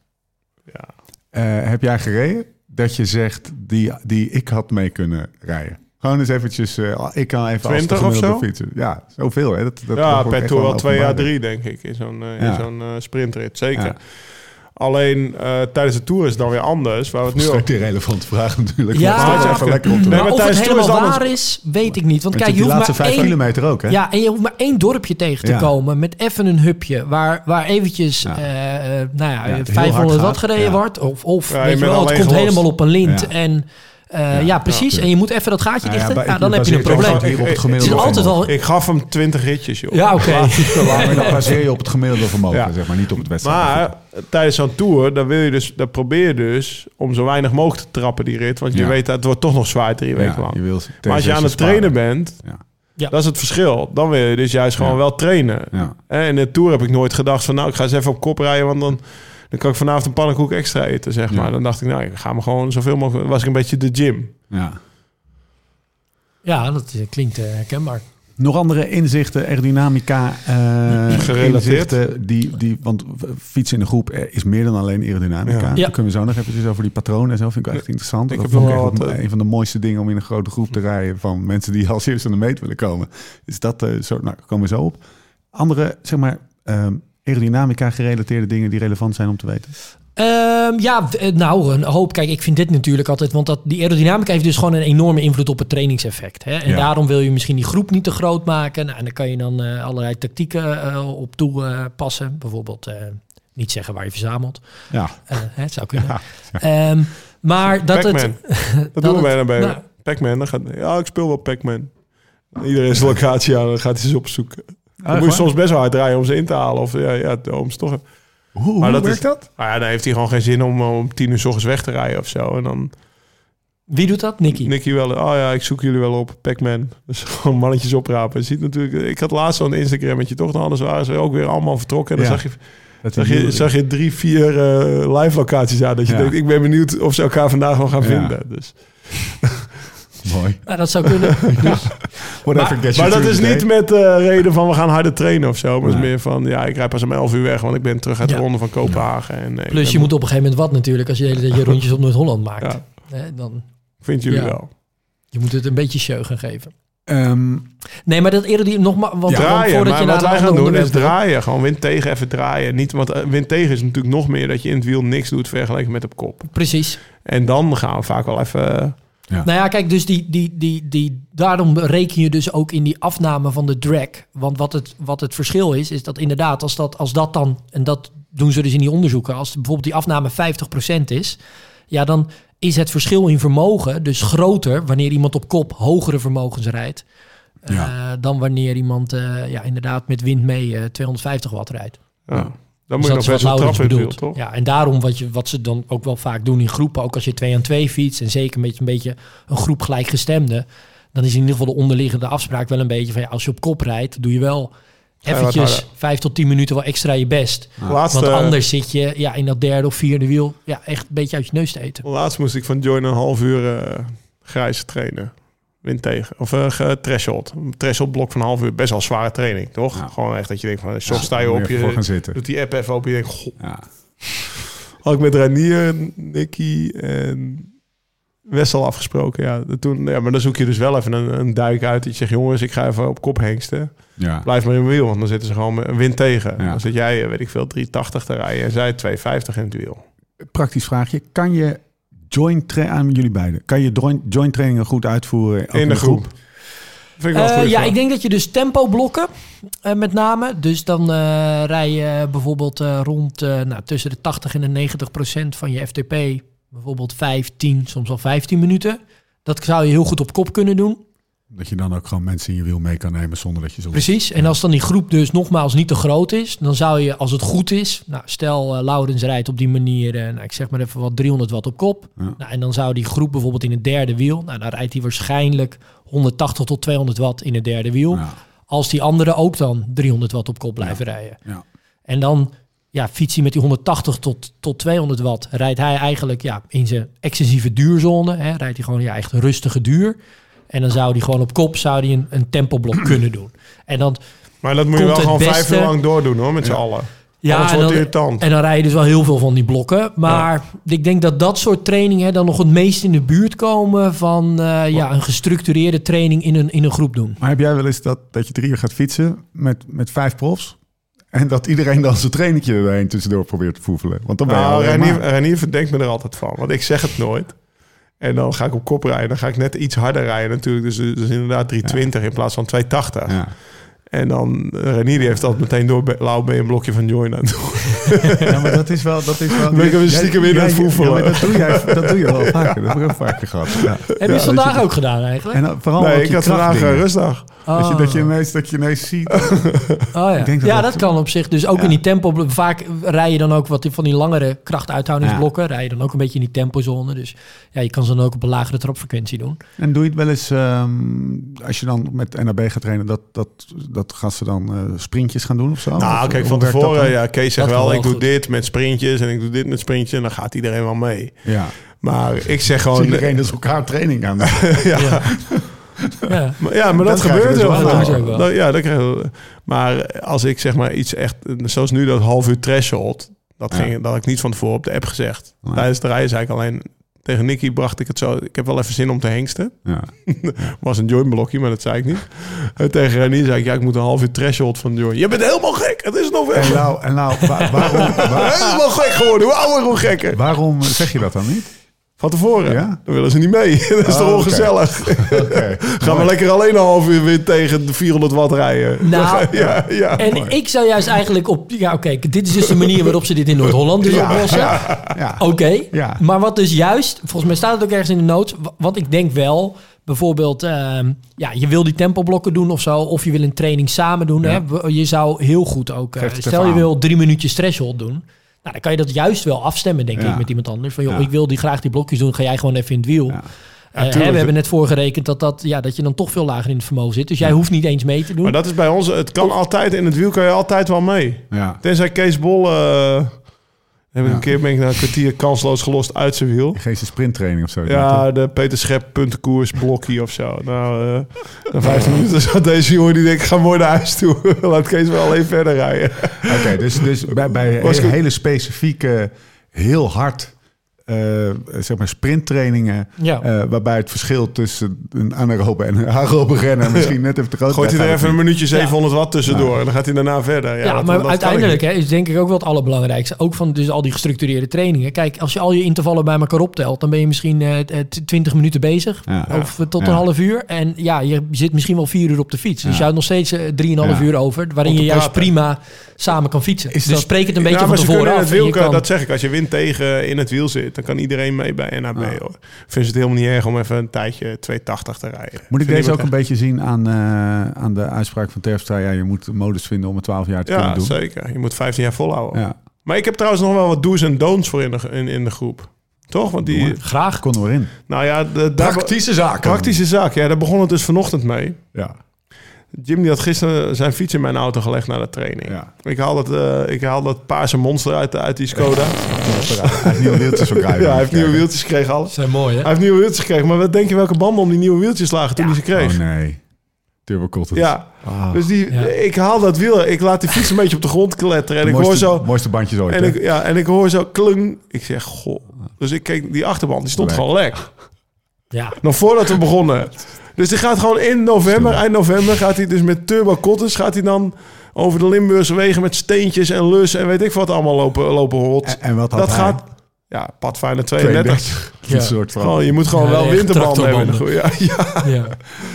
Ja. Eh, heb jij gereden dat je zegt die, die ik had mee kunnen rijden? Gewoon eens eventjes, eh, ik kan even als de 20 of zo? fietsen. Ja, zoveel hè. Dat, dat ja, per tour wel twee à openbaring. drie, denk ik, in zo'n eh, Ja. zo'n sprintrit. Zeker. Ja. Alleen eh, tijdens de tour is het dan weer anders. Waar we het nu ook... irrelevante vraag natuurlijk. Ja, maar het is maar- even lekker om te Nee, doen. maar maar of het is helemaal het waar is, weet ik niet. Want kijk, je hoeft laatste maar vijf één, kilometer ook hè? ja, en je hoeft maar één dorpje tegen te Ja. komen met even een hupje waar, waar eventjes, Ja. eh, nou ja, Ja, het heel 500 hard watt gaat. gereden Ja. wordt. Of, of Ja, je weet je wel, het komt gelost. helemaal op een lint. Ja. En eh, Ja. ja, precies. Ja. En je moet even dat gaatje Nou ja, dichten. Ja, dan heb je een probleem. hier op het Het gemiddelde is altijd al... Ik gaf hem 20 ritjes, joh. Ja, oké. Maar [LAUGHS] dan [LAUGHS] baseer je op het gemiddelde vermogen, Ja. zeg maar, niet op het wedstrijd. Maar tijdens zo'n tour, dan, wil je dus, dan probeer je dus om zo weinig mogelijk te trappen, die rit. Want je Ja. weet dat het wordt toch nog zwaar drie weken ja, lang. je wil Maar als je aan het trainen bent, Ja. Ja. dat is het verschil. Dan wil je dus juist gewoon Ja. wel trainen. Ja. En in de Tour heb ik nooit gedacht van... nou, ik ga eens even op kop rijden... want dan, dan kan ik vanavond een pannenkoek extra eten, zeg Ja. maar. Dan dacht ik, nou, ik ga me gewoon zoveel mogelijk... was ik een beetje de gym. Ja. Ja, dat eh, klinkt eh, herkenbaar. Nog andere inzichten, aerodynamica, eh [CLEARS THROAT] Gerelateerd. inzichten die, die, want fietsen in een groep is meer dan alleen aerodynamica. Ja. Ja. Dan kunnen we zo nog eventjes over die patronen en zo. Vind ik wel echt interessant. Ik dat heb wel een, wat, een van de mooiste dingen om in een grote groep te rijden van mensen die [LAUGHS] als eerste aan de meet willen komen. Is dat eh, zo? Nou, komen we zo op. Andere, zeg maar, ehm, aerodynamica gerelateerde dingen die relevant zijn om te weten. Ehm, ja, eh, nou, een hoop. Kijk, ik vind dit natuurlijk altijd... Want dat, die aerodynamica heeft dus gewoon een enorme invloed op het trainingseffect. Hè? En Ja. daarom wil je misschien die groep niet te groot maken. Nou, en dan kan je dan eh, allerlei tactieken eh, op toepassen. Bijvoorbeeld eh, niet zeggen waar je verzamelt. Ja, hè, het zou kunnen. ja. Ehm, maar dat het... [LAUGHS] Dat, Dat doen we het- bijna bij nou. Pac-Man. Dan gaat, ja, ik speel wel Pac-Man. Iedereen zijn locatie aan, dan gaat hij ze opzoeken. Dan moet je soms best wel hard rijden om ze in te halen. Of ja, ja om ze toch... Hoe, hoe Maar dat werkt is- dat? Nou ja, dan heeft hij gewoon geen zin om om tien uur s ochtends weg te rijden of zo. En dan Wie doet dat? Nicky. Nicky wel, oh ja, ik zoek jullie wel op, Pac-Man. [LAUGHS] Dus gewoon mannetjes oprapen. Je ziet natuurlijk, ik had laatst zo'n Instagrammetje toch, dan hadden ze, waren ze ook weer allemaal vertrokken. En dan Ja. zag, je, Dat zag, je, zag je drie, vier eh, live locaties aan. Dat je Ja. denkt, ik ben benieuwd of ze elkaar vandaag nog gaan Ja. vinden. Dus. [LAUGHS] Mooi. Nou, dat zou kunnen. [LAUGHS] Dus, Whatever gets Maar dat is niet met eh reden van we gaan harder trainen of zo. Maar het is meer van, ja, ik rijd pas om 11 uur weg, want ik ben terug uit de ronde van Kopenhagen. En, eh, plus je moet op een gegeven moment wat natuurlijk... als je de hele tijd je [LAUGHS] rondjes op Noord-Holland maakt. Ja, Hè, dan, vindt jullie Ja. wel. je moet het een beetje show gaan geven. Ehm, Nee, maar dat eerder die nog maar... Want, want draaien, voordat maar je naar wat wij gaan doen is draaien. Gewoon wind tegen even draaien. Niet, want eh, wind tegen is natuurlijk nog meer dat je in het wiel niks doet vergeleken met op kop. Precies. En dan gaan we vaak wel even... eh, Nou ja, kijk, dus die, die, die, die, daarom reken je dus ook in die afname van de drag. Want wat het, wat het verschil is, is dat inderdaad, als dat, als dat dan, en dat doen ze dus in die onderzoeken, als bijvoorbeeld die afname 50% is, ja, dan is het verschil in vermogen dus groter wanneer iemand op kop hogere vermogens rijdt. eh, dan wanneer iemand eh, ja, inderdaad met wind mee eh, 250 watt rijdt. ja. Dan Dus moet je nog dat is best wat wel toch? Ja, en daarom wat, je, wat ze dan ook wel vaak doen in groepen, ook als je twee aan twee fietst en zeker een beetje, een beetje een groep gelijkgestemden, dan is in ieder geval de onderliggende afspraak wel een beetje van ja, als je op kop rijdt, doe je wel eventjes vijf tot tien minuten wel extra je best. Laatst, Want anders zit je ja, in dat derde of vierde wiel ja, echt een beetje uit je neus te eten. laatst moest ik van Join een half uur eh grijs trainen. Wind tegen. Of uh, threshold. Een threshold blok van een half uur. Best wel zware training, toch? Ja. Gewoon echt dat je denkt van... Soms Ja, sta je op, je zitten. doet die app even open. Je denkt, goh. Ja. Had ik met Ranier, Nicky en Wessel afgesproken. Ja, toen, ja, maar dan zoek je dus wel even een, een duik uit. Dat je zegt, jongens, ik ga even op kop hengsten. Ja. Blijf maar in mijn wiel, want dan zitten ze gewoon met een wind tegen. Ja. Dan zit jij, eh, weet ik veel, 380 te rijden en zij 250 in het wiel. Praktisch vraagje. Kan je joint aan jullie beiden. Kan je joint, joint trainingen goed uitvoeren In de groep. Ik Eh, ja, ik denk dat je dus tempo blokken eh, met name. Dus dan eh, rij je bijvoorbeeld eh, rond eh, nou, tussen de 80 en de 90 procent van je FTP. Bijvoorbeeld 5, 10, soms al 15 minuten. Dat zou je heel goed op kop kunnen doen. Dat je dan ook gewoon mensen in je wiel mee kan nemen zonder dat je zo... Precies. En als dan die groep dus nogmaals niet te groot is, dan zou je, als het goed is, nou, stel uh, Laurens rijdt op die manier, uh, nou, ik zeg maar even wat 300 watt op kop. Ja. Nou, en dan zou die groep bijvoorbeeld in het derde wiel, nou, dan rijdt hij waarschijnlijk 180 tot 200 watt in het derde wiel. Ja. Als die anderen ook dan 300 watt op kop blijven rijden. Ja. En dan ja, fietst hij met die 180 tot, tot 200 watt. Rijdt hij eigenlijk ja, in zijn excessieve duurzone. Hè, rijdt hij gewoon ja, echt rustige duur. En dan zou hij gewoon op kop zou hij een, een tempoblok [CLEARS THROAT] kunnen doen. En dan, Maar dat moet je wel gewoon beste- vijf uur lang doordoen hoor, met z'n allen. ja, en dan, irritant. en dan rij je dus wel heel veel van die blokken. Maar ik denk dat dat soort trainingen dan nog het meest in de buurt komen van eh, ja, een gestructureerde training in een, in een groep doen. Maar heb jij wel eens dat, dat je drie uur gaat fietsen met, met vijf profs? En dat iedereen dan zijn trainingje erheen tussendoor probeert te voevelen? Want dan ben je Nou, Renier, Renier verdenkt me er altijd van. Want ik zeg het nooit. En dan ga ik op kop rijden. Dan ga ik net iets harder rijden natuurlijk. Dus, dus inderdaad 320 in plaats van 280. Ja. En dan, eh, Renier heeft altijd meteen door... Lau, ben je een blokje van aan [LAUGHS] doen? Ja, maar dat is wel... Dat is wel Ben ik hem stiekem in het ja, dat doe, jij, dat doe je wel vaker. Dat heb ik ook vaker gehad. Ja. Heb je het vandaag ook gedaan eigenlijk? En dan vooral nee, ook ik je had vandaag rustdag. Dat je, dat, je Oh. ineens, dat je ineens ziet... Oh ja, Ik denk dat ja dat- dat kan op zich. Dus ook Ja. in die tempo. Vaak rij je dan ook wat van die langere krachtuithoudingsblokken. Rij je dan ook een beetje in die tempozone. Dus ja, je kan ze dan ook op een lagere trapfrequentie doen. En doe je het wel eens, ehm, als je dan met NAB gaat trainen, dat, dat, dat gasten dan eh, sprintjes gaan doen of zo? Nou, Of- kijk, hoe van tevoren... Ja, Kees zegt wel, wel ik doe goed. dit met sprintjes en ik doe dit met sprintjes. En dan gaat iedereen wel mee. Ja. Maar ik zeg Dus gewoon... iedereen is elkaar training aan. [LAUGHS] ja. Ja. Maar, ja, maar dat, Dat gebeurt dus heel ja, dat krijg je. Maar als ik zeg maar iets echt, zoals nu dat half uur threshold, dat, Ja. ging, dat had ik niet van tevoren op de app gezegd. Nee. Tijdens de rijden zei ik alleen tegen Nicky bracht ik het zo. Ik heb wel even zin om te hengsten. Ja. [LAUGHS] Was een join blokje, maar dat zei ik niet. En tegen Renier zei ik, ja, ik moet een half uur threshold van join. Je bent helemaal gek. Het is En november. nou, en nou wa- waarom, [LAUGHS] wa- Helemaal gek geworden. Hoe ouder, hoe gekker. waarom zeg je dat dan niet? Van tevoren. Ja? Dan willen ze niet mee. [LAUGHS] Dat is Oh, toch ongezellig. [LAUGHS] Oké. Gaan we lekker alleen een half uur weer tegen de 400 watt rijden. Nou, [LAUGHS] ja, ja. En ik zou juist eigenlijk op... Ja, oké, dit is dus de manier waarop ze dit in Noord-Holland dus oplossen. Ja. Oké, Ja. maar wat dus juist... Volgens mij staat het ook ergens in de noot. wa- Want ik denk wel... Bijvoorbeeld, ehm, ja, je wil die tempoblokken doen of zo. Of je wil een training samen doen. Ja. Hè? We- Je zou heel goed ook... eh, stel je wil drie minuutjes threshold doen. Nou, dan kan je dat juist wel afstemmen, denk Ja. ik, met iemand anders. Van, joh, Ja. ik wil die graag die blokjes doen. Ga jij gewoon even in het wiel. Ja. Eh, hè, we hebben net voorgerekend dat, dat, ja, dat je dan toch veel lager in het vermogen zit. Dus jij hoeft niet eens mee te doen. Maar dat is bij ons, het kan altijd, in het wiel kan je altijd wel mee. Ja. Tenzij Kees Bol, eh, heb ik Ja. een keer ben ik na een kwartier kansloos gelost uit zijn wiel. Geen sprinttraining of zo. Ja, de Peter Schep puntenkoers blokkie of zo. Nou, eh na 15 minuten [LAUGHS] zat deze jongen die denkt, ik ga mooi naar huis toe. [LAUGHS] Laat Kees wel alleen verder rijden. Oké, dus, dus bij, bij hele specifieke, heel hard, eh, zeg maar sprinttrainingen, Ja. eh, waarbij het verschil tussen een anaerobe en een aerobe renner [LAUGHS] misschien net even te groot Gooit hij er even een minuutje Ja. 700 watt tussendoor. En dan gaat hij daarna verder. Ja, dat- maar dat uiteindelijk hè, is denk ik ook wel het allerbelangrijkste. Ook van dus al die gestructureerde trainingen. Kijk, als je al je intervallen bij elkaar optelt, dan ben je misschien eh, eh, t- 20 minuten bezig. Ja. Of eh, tot Ja. een half uur. En ja, je zit misschien wel vier uur op de fiets. Dus Ja. je houdt nog steeds eh, drieënhalf Ja. uur over. Waarin je juist prima samen kan fietsen. Is dus dat- spreek het een beetje van ze kunnen tevoren in af. dat zeg ik. Als je wind tegen in het wiel zit, dan kan iedereen mee bij NAB. Ah. Hoor. Vinden ze het helemaal niet erg om even een tijdje 280 te rijden. Moet ik Vind deze ook een beetje zien aan, eh, aan de uitspraak van Terpstra? Ja, je moet modus vinden om het 12 jaar te Ja, kunnen doen. zeker. Je moet 15 jaar volhouden. Ja, Maar ik heb trouwens nog wel wat do's en don'ts voor in de, in, in de groep. Toch? Want die. Graag. konden we erin. nou ja, de, daar- Praktische zaken. praktische zaak. Ja, daar begon het dus vanochtend mee. Ja, Jim die had gisteren zijn fiets in mijn auto gelegd naar de training. ja. Ik haal dat, eh, ik haal dat paarse monster uit, uit die Skoda. Hij heeft nieuwe wieltjes ook rijden. ja, hij heeft nieuwe wieltjes gekregen, alles. zijn mooi, hè? Hij heeft nieuwe wieltjes gekregen. Maar wat denk je welke banden om die nieuwe wieltjes lagen toen hij ze kreeg? Oh nee. Turbo Cotton. Ja, Ah, dus die, Ja. ik haal dat wiel, ik laat die fiets een beetje op de grond kletteren. En de ik hoor mooiste, zo, mooiste bandjes ooit. en hè? ik, ja, en ik hoor zo klung. Ik zeg, goh. Dus ik keek, die achterband, die stond Lek. gewoon lek. Ja. Nog voordat we begonnen. Dus die gaat gewoon in november, eind november, gaat hij dus met turbo cottons, gaat hij dan over de Limburgse wegen met steentjes en lus en weet ik wat allemaal lopen, lopen hot. En, en wat had dat hij? gaat, Ja, Pathfinder 32. 32. Ja. Een soort van... Gewoon, je moet gewoon Ja, wel winterbanden hebben. Ja, [LAUGHS] ja. Ja,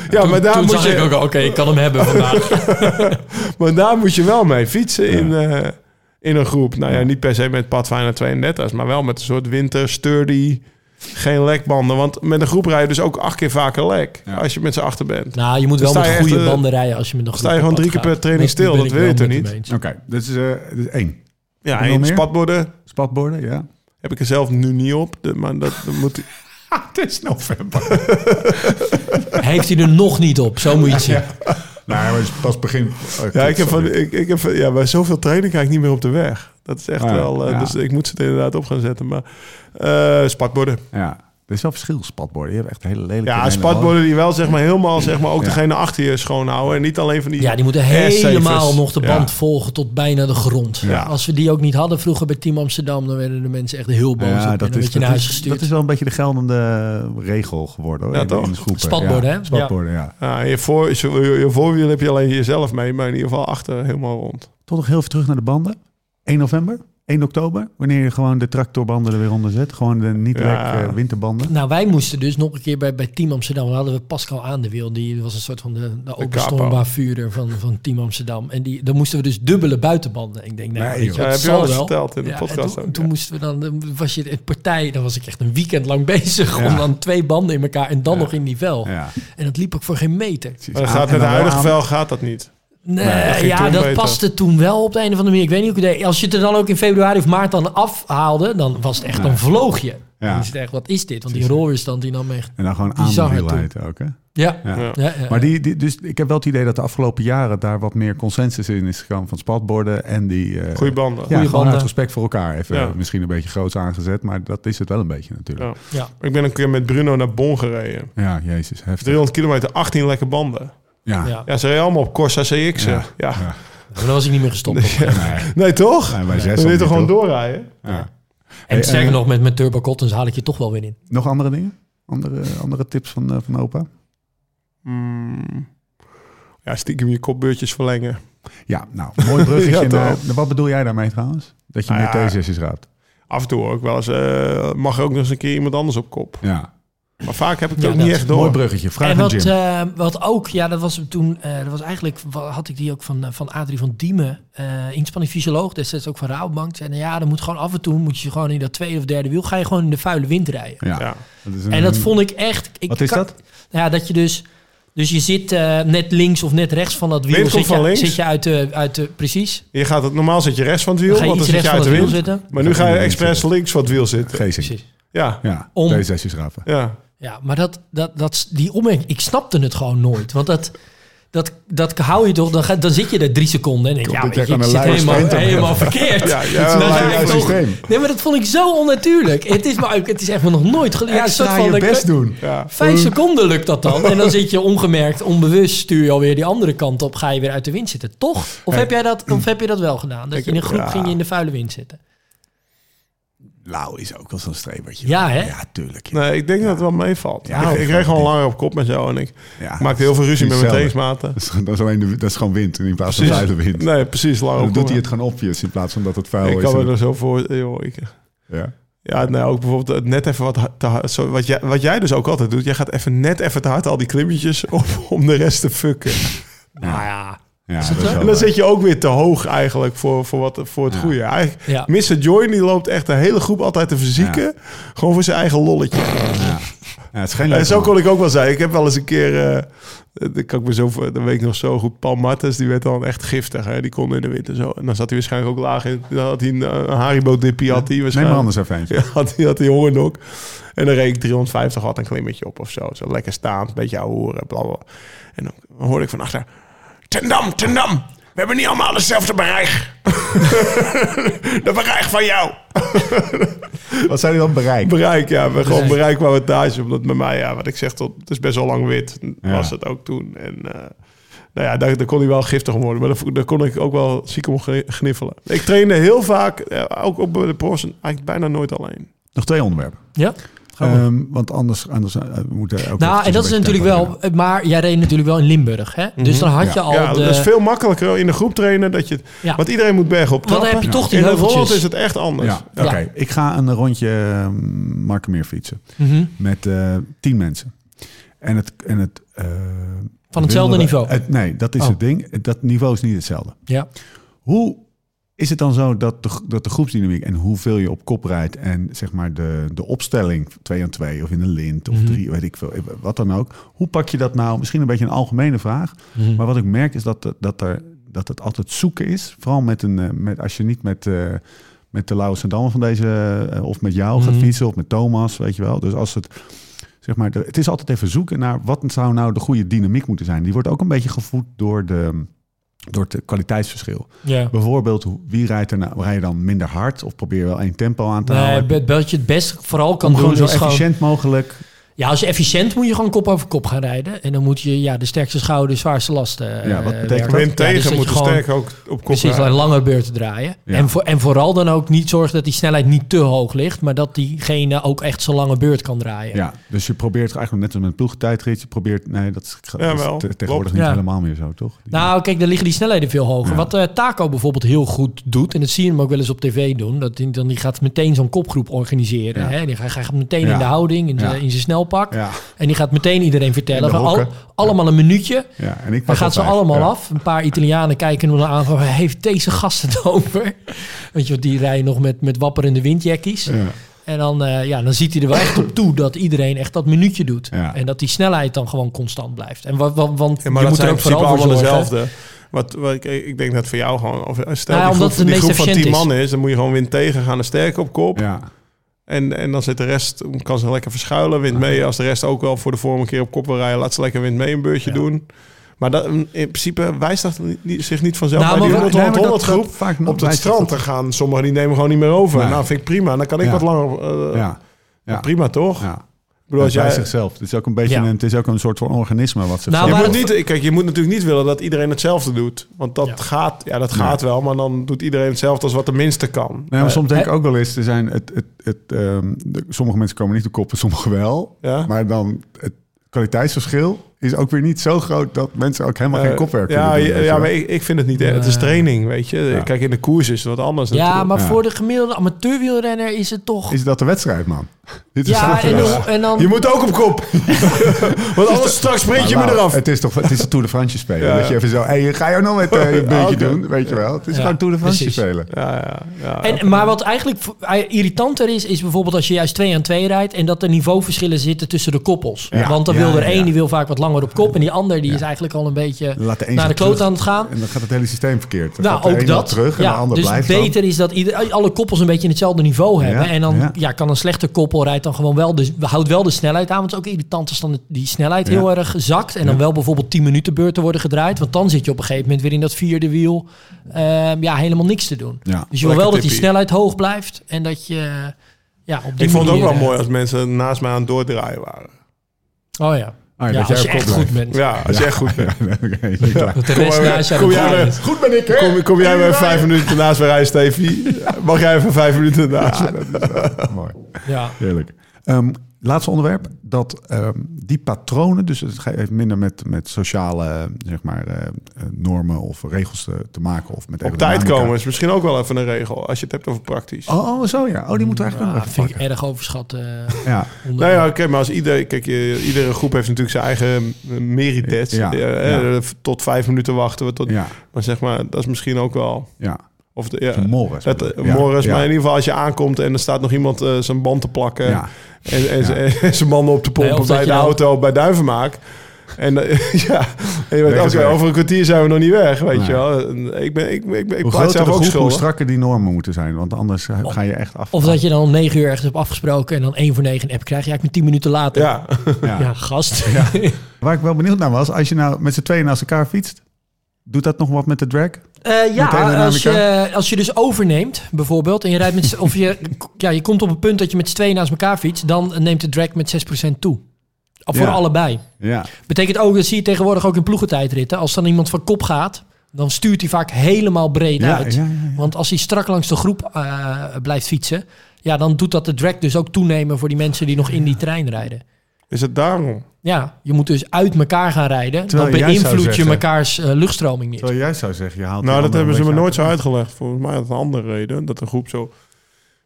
ja toen, maar, daar toen moet zag je, ik ook al, oké, ik kan hem hebben vandaag. [LAUGHS] maar daar moet je wel mee fietsen in, eh, in een groep. Nou ja, niet per se met Pathfinder 32, maar wel met een soort winter sturdy, geen lekbanden. Want met een groep rij je dus ook acht keer vaker lek Ja. als je met z'n achter bent. nou, je moet Dan wel met je goede eh, banden rijden als je met een sta je gewoon drie keer per training stil, dat wil je toch niet? Oké, dit is, eh, dit is één. Ja, nog meer? spatborden Spatborden, ja. heb ik er zelf nu niet op. de- maar dat, dat moet... [LAUGHS] Het is november. [LAUGHS] Heeft hij er nog niet op, zo moet je het zien. nee, maar het is pas begin... oh, Ja, ik heb, van, sorry. ik, ik heb van- ja, bij zoveel training ga ik niet meer op de weg. Dat is echt Ah, wel... eh, ja. Dus ik moet ze er inderdaad op gaan zetten. Maar eh spatborden. Ja, er is wel verschil, spatborden. Je hebt echt hele lelijke... Ja, spatborden die wel zeg maar helemaal zeg maar ook Ja. degene achter je schoonhouden. En niet alleen van die... Ja, die moeten helemaal nog de band Ja. volgen tot bijna de grond. Ja. Als we die ook niet hadden vroeger bij Team Amsterdam, dan werden de mensen echt heel boos op Ja, en dat dan is, werd je dat, naar huis is, gestuurd. dat is wel een beetje de geldende regel geworden. Hoor, Ja, in- toch? in de groepen. Spatborden, ja. hè? Spatborden, ja. Ja, je, voor, je, je voorwiel heb je alleen jezelf mee, maar in ieder geval achter helemaal rond. Toch nog heel even terug naar de banden. 1 november, 1 oktober. Wanneer je gewoon de tractorbanden er weer onder zet. Gewoon de niet Ja. lek eh, winterbanden. Nou, wij moesten dus nog een keer bij, bij Team Amsterdam. Hadden we Pascal aan de wiel. Die was een soort van de, de openstoombaar vuurder van, van Team Amsterdam. En die, dan moesten we dus dubbele buitenbanden. Ik denk, nou, Nee, weet je, Ja, het heb je wel verteld in de Ja, podcast en toen, ook, toen ja. moesten we dan, dan was je in partij, dan was ik echt een weekend lang [LAUGHS] bezig Ja. om dan twee banden in elkaar en dan Ja. nog in die vel. Ja. En dat liep ook voor geen meter. Maar dat gaat met de huidige vel gaat dat niet. Nee, ja, dat beter. paste toen wel op de een of andere manier. Ik weet niet hoe ik het deed. Als je het er dan ook in februari of maart dan afhaalde, dan was het echt, dan vloog je. Ja. Dan is het echt, wat is dit? Want die rollerstand die nam echt... En dan gewoon aan de ook, hè? Ja, Ja. Ja. ja, ja. Maar die, die, dus ik heb wel het idee dat de afgelopen jaren daar wat meer consensus in is gekomen van spatborden en die... eh, Goeie banden. ja, goede gewoon banden. uit respect voor elkaar. Even Ja. misschien een beetje groots aangezet, maar dat is het wel een beetje natuurlijk. Ja. ja. Ik ben een keer met Bruno naar Bonn gereden. Ja, jezus, heftig. 300 kilometer, 18 lekke banden. Ja. Ja. Ja, ze reden allemaal op Corsa CX'en. Ja. Ja. Ja. Maar dan was ik niet meer gestopt. Nee, Nee, toch? nee, wij zes Dan al wil je niet, toch gewoon doorrijden? Ja. En Hey, sterker eh, nog, met, met Turbo Cottons haal ik je toch wel weer in. Nog andere dingen? Andere, andere tips van, eh, van opa? Hmm. Ja, stiekem je kopbeurtjes verlengen. Ja, nou, mooi bruggetje. [LAUGHS] Ja, wat bedoel jij daarmee trouwens? Dat je Nou meer ja. T-sessies raadt? Af en toe ook wel eens. eh, mag er ook nog eens een keer iemand anders op kop. Ja, Maar vaak heb ik het Ja, ook dat niet is echt mooi door. bruggetje. Vraag en wat, Jim. eh, wat ook, ja, dat was toen, eh, dat was eigenlijk, had ik die ook van, eh, van Adrie van Diemen, eh inspanning fysioloog, destijds ook van Rabobank. Zei, nou ja, dan moet gewoon af en toe, moet je gewoon in dat tweede of derde wiel, ga je gewoon in de vuile wind rijden. ja. Ja. Dat is een- En dat vond ik echt... Ik Wat is kan- dat? Ja, dat je dus... Dus je zit eh, net links of net rechts van dat wiel. Wind zit, van je, links. zit je uit de... Uit de precies. Je gaat het, normaal zit je rechts van het wiel, Dan want dan zit je uit de dat wiel wind. zitten. Maar nu ga je expres links van het wiel zitten. Precies. Ja, Ja, Om- T-sessies rapen. ja. Ja, maar dat, dat, dat, die opmerking... Ik snapte het gewoon nooit. Want dat... Dat, dat hou je toch, dan, ga, dan zit je er drie seconden en denk ja, je, ik zit helemaal, helemaal verkeerd. Ja, ja, ja, ik toch- systeem. Nee, maar dat vond ik zo onnatuurlijk. Het is, maar, het is echt nog nooit gedaan. Ja, je dan- best doen. ja. Vijf seconden lukt dat dan. En dan zit je ongemerkt, onbewust, stuur je alweer die andere kant op. Ga je weer uit de wind zitten, toch? Of, heb, jij dat, of heb je dat wel gedaan? Dat Ik je in een groep ging je in de vuile wind zitten? Lau is ook wel zo'n strebertje. Ja, hè? Ja, tuurlijk. Ja. Nee, ik denk dat het wel meevalt. Ja, ik, ik wel. reed gewoon langer op kop met jou en ik Ja, maakte heel veel ruzie met mijn teamsmaten. Dat is, dat, is alleen de, dat is gewoon wind in plaats van Precies. wind. Nee, precies, langer Dan op doet hij het gewoon opjes in plaats van dat het vuil Ik is. kan me er zo voor... Joh, ik, ja. ja, nee, ook bijvoorbeeld net even wat te hard... Zo, wat, jij, wat jij dus ook altijd doet. Jij gaat even net even te hard al die klimmetjes op om de rest te fucken. Nou ja. Ja, dat En dan zit je ook weer te hoog eigenlijk voor, voor, wat, voor het Ja. goede. Eigenlijk, Ja. Mr. Joy die loopt echt de hele groep altijd te verzieken. Gewoon voor zijn eigen lolletje. Ja. Ja, het is geen En zo kon ik ook wel zeggen. Ik heb wel eens een keer... eh dat kan ik me zo, dat weet ik nog zo goed. Paul Martens, die werd dan echt giftig. Hè? Die kon in de winter zo. En dan zat hij waarschijnlijk ook laag in. Dan had hij een, eh, een Haribo-dippie. Had hij Neem maar waarschijnlijk. anders even eentje. Had hij, had hij hongernok. En dan reed ik 350 watt een klimmetje op of zo. Zo lekker staand, een beetje ouwe horen, bla. En dan hoorde ik van achter... Ten Dam, Ten Dam, we hebben niet allemaal dezelfde bereik. [LAUGHS] de bereik van jou. [LAUGHS] Wat zijn die dan bereikt? Bereik, ja. We gewoon Bereik. bereik wattage. Omdat bij mij, ja, wat ik zeg, tot, het is best wel lang wit. Ja. Was het ook toen. En eh, nou ja, daar, daar kon hij wel giftig om worden. Maar daar, daar kon ik ook wel ziek om gni- gniffelen. Ik trainde heel vaak, eh, ook op de Porsche, eigenlijk bijna nooit alleen. Nog twee onderwerpen. Ja? Ehm, want anders, anders eh, we moeten ook Nou, en dat is natuurlijk wel... Maar jij reed natuurlijk wel in Limburg, hè? Dus dan had je Ja. al ja, de... dat is veel makkelijker in de groep trainen. Dat je, Ja. Want iedereen moet bergen op Want dan trappen. heb je toch die In. Holland is het echt anders. Ja, oké. Ik ga een rondje uh, Markenmeer fietsen. Mhm. Met eh, tien mensen. En het... En het eh, Van hetzelfde niveau? het- nee, dat is Oh. het ding. Dat niveau is niet hetzelfde. Ja. Hoe is het dan zo dat de, dat de groepsdynamiek en hoeveel je op kop rijdt en zeg maar de, de opstelling 2 aan 2 of in een lint of Mhm. drie, weet ik veel, wat dan ook. Hoe pak je dat nou? Misschien een beetje een algemene vraag. Mhm. Maar wat ik merk is dat, dat, er, dat het altijd zoeken is. Vooral met een, eh, met, als je niet met, eh, met de Laurens en Damme van deze, eh, of met jou gaat Mhm. fietsen, of met Thomas, weet je wel. Dus als het, zeg maar, de- het is altijd even zoeken naar wat zou nou de goede dynamiek moeten zijn. Die wordt ook een beetje gevoed door, de, door het kwaliteitsverschil. ja. Bijvoorbeeld, wie rijdt er nou, rij je dan minder hard of probeer je wel één tempo aan te Nee, houden? je het best vooral kan Om doen zo gewoon... efficiënt mogelijk. Ja, als je efficiënt moet je gewoon kop over kop gaan rijden. En dan moet je ja, de sterkste schouder, zwaarste lasten eh, Ja, wat betekent werken. dat? Dus tegen dat je moet gewoon- sterk ook op kop Precies, lange beurten draaien. Ja. En, voor, en vooral dan ook niet zorgen dat die snelheid niet te hoog ligt, maar dat diegene ook echt zijn lange beurt kan draaien. Ja, dus je probeert eigenlijk net als met een ploegtijdrit. Je probeert, nee, dat is, dat tegenwoordig klopt. niet Ja. helemaal meer zo, toch? Die- Nou, kijk, daar liggen die snelheden veel hoger. Ja. Wat eh, Taco bijvoorbeeld heel goed doet, en dat zie je hem ook wel eens op tv doen, dat die, dan die gaat meteen zo'n kopgroep organiseren. Ja. Hè? Die gaat, gaat meteen Ja. in de houding, in in zijn ja, En die gaat meteen iedereen vertellen van al, allemaal een minuutje. ja. En ik Dan pak gaat ze vijf. allemaal Ja. af. Een paar Italianen kijken hem dan aan van... heeft deze gast het over? [LAUGHS] Weet je, wat, die rijden nog met, met wapperende windjackies. Ja. En dan, eh, ja, dan ziet hij er wel echt op toe dat iedereen echt dat minuutje doet. Ja. En dat die snelheid dan gewoon constant blijft. En wa- wa- want Ja, maar je dat moet er ook vooral principe voor allemaal zorgen. dezelfde. Wat, wat ik, ik denk dat voor jou gewoon... Of, stel Nou ja, die omdat groep, het het die groep van efficiënt 10 is. man is, dan moet je gewoon wind tegen gaan en sterk op kop. Ja. En, en dan zit de rest, kan ze lekker verschuilen, wind mee. Als de rest ook wel voor de vorm een keer op kop wil rijden, laat ze lekker wind mee een beurtje Ja. doen. Maar dat, in principe wijst dat niet, zich niet vanzelf. Nou, bij die maar- 100, nee, maar 100 dat- dat groep vaak op het strand te gaan. Sommigen die nemen gewoon niet meer over. Nee. Nou, vind ik prima. Dan kan ik Ja. wat langer... eh, Ja. Ja. Prima, toch? Ja. Als bij jij, zichzelf. Het is ook een beetje Ja. een, het is ook een soort van organisme wat zich Nou, je, moet niet, kijk, je moet natuurlijk niet willen dat iedereen hetzelfde doet. Want dat Ja. gaat, ja, dat gaat wel. Maar dan doet iedereen hetzelfde als wat de minste kan. Nee, maar soms denk ik ook wel eens, er zijn het, het, het, ehm, de- sommige mensen komen niet op kop en sommige wel. Ja? Maar dan het kwaliteitsverschil is ook weer niet zo groot dat mensen ook helemaal geen Eh, kopwerk ja, kunnen doen. ja, ja, maar ik, ik vind het niet. Het is training, weet je. Ja. Kijk, in de koers is het wat anders. Ja, natuurlijk. maar Ja. voor de gemiddelde amateurwielrenner is het toch... Is dat de wedstrijd, man? [LAUGHS] Dit is ja, de en, dan-. Je moet ook op kop. [LAUGHS] Want anders straks sprint je me eraf. Het is toch het is de Tour de France spelen. Ja. Dat je even zo, hey, ga je nou met eh, een [LAUGHS] beetje doen, weet je wel. Het is Ja, gewoon Tour de France precies. spelen. Ja, ja, ja. En, maar wat eigenlijk eh, irritanter is, is bijvoorbeeld als je juist 2 aan 2 rijdt en dat er niveauverschillen zitten tussen de koppels. Ja. Want dan Ja, wil er één die wil vaak wat langer op kop en die ander die Ja. is eigenlijk al een beetje Laat de een naar de kloot aan het gaan. En dan gaat het hele systeem verkeerd. Dan Nou, ook dat. terug en ja, de ander dus blijft dan. beter is dat ieder, alle koppels een beetje in hetzelfde niveau hebben. Ja, En dan ja. ja. kan een slechte koppel rijdt dan gewoon wel de, houdt wel de snelheid aan. Want het is ook irritant als dan die snelheid Ja. heel erg zakt. En dan Ja. wel bijvoorbeeld 10 minuten beurten worden gedraaid. Want dan zit je op een gegeven moment weer in dat vierde wiel ehm, ja, helemaal niks te doen. Ja. Dus je wil wel dat die snelheid hoog blijft. En dat je ja, op die ik vond het ook wel eh, mooi als mensen naast mij aan het doordraaien waren. Oh ja. Ah, ja dat als jij je echt goed bent. Ja, als je echt goed bent. [LAUGHS] Goed ben ik, hè? Kom, kom jij maar vijf minuten naast me rijden, Stevie? [LAUGHS] Mag jij even vijf minuten naast me? Mooi. Ja. Heerlijk. Ehm, laatste onderwerp. Dat ehm, die patronen, dus het heeft minder met, met sociale zeg maar, eh, eh, normen of regels te, te maken. Of met Op tijd komen is misschien ook wel even een regel. Als je het hebt over praktisch. Oh, oh, zo ja. Oh, die moeten we eigenlijk Ja, nog even vind ik erg overschat. eh, Ja, onder- Nou ja, oké, maar als ieder, kijk, je- iedere groep heeft natuurlijk zijn eigen meritest. Ja, ja. Tot vijf minuten wachten we. Tot, ja, Maar zeg maar, dat is misschien ook wel... ja. Of de, ja, Morris. bedoel eh, ik. Ja, Morris, ja. maar in ieder geval als je aankomt en er staat nog iemand eh, zijn band te plakken... Ja, En, en, Ja. [LAUGHS] en zijn banden op te pompen bij de dan- auto bij Duivenmaak. En eh, [LAUGHS] ja, en je weet, over een kwartier zijn we nog niet weg, weet Nee. je wel. Ik ben, ik, ik, ik, ik hoe pleit groter de zelf ook groep, hoe strakker die normen moeten zijn. Want anders ga je echt af. Of dat je dan om negen uur ergens hebt afgesproken en dan één voor negen een app krijgt. Ja, ik ben tien minuten later. Ja, [LAUGHS] Ja. Ja, gast. Waar ik wel benieuwd naar was, als je nou met z'n tweeën naast elkaar fietst, doet dat nog wat met de drag? Eh, ja, als je, als je dus overneemt, bijvoorbeeld, en je rijdt met of je, [LAUGHS] ja, je komt op een punt dat je met z'n tweeën naast elkaar fietst, dan neemt de drag met 6% toe. Of Voor Ja. allebei. Ja, Betekent ook, dat zie je tegenwoordig ook in ploegentijdritten. Als dan iemand van kop gaat, dan stuurt hij vaak helemaal breed ja, uit. ja. Want als hij strak langs de groep eh, blijft fietsen, ja, dan doet dat de drag dus ook toenemen voor die mensen die nog in die trein rijden. Is het daarom? Ja, je moet dus uit elkaar gaan rijden. Terwijl dan jij zou beïnvloed je zeggen- mekaars eh, luchtstroming niet. Terwijl jij zou zeggen, je haalt Nou, dat hebben ze me nooit zo uitgelegd. Volgens mij is dat een andere reden. Dat de groep zo...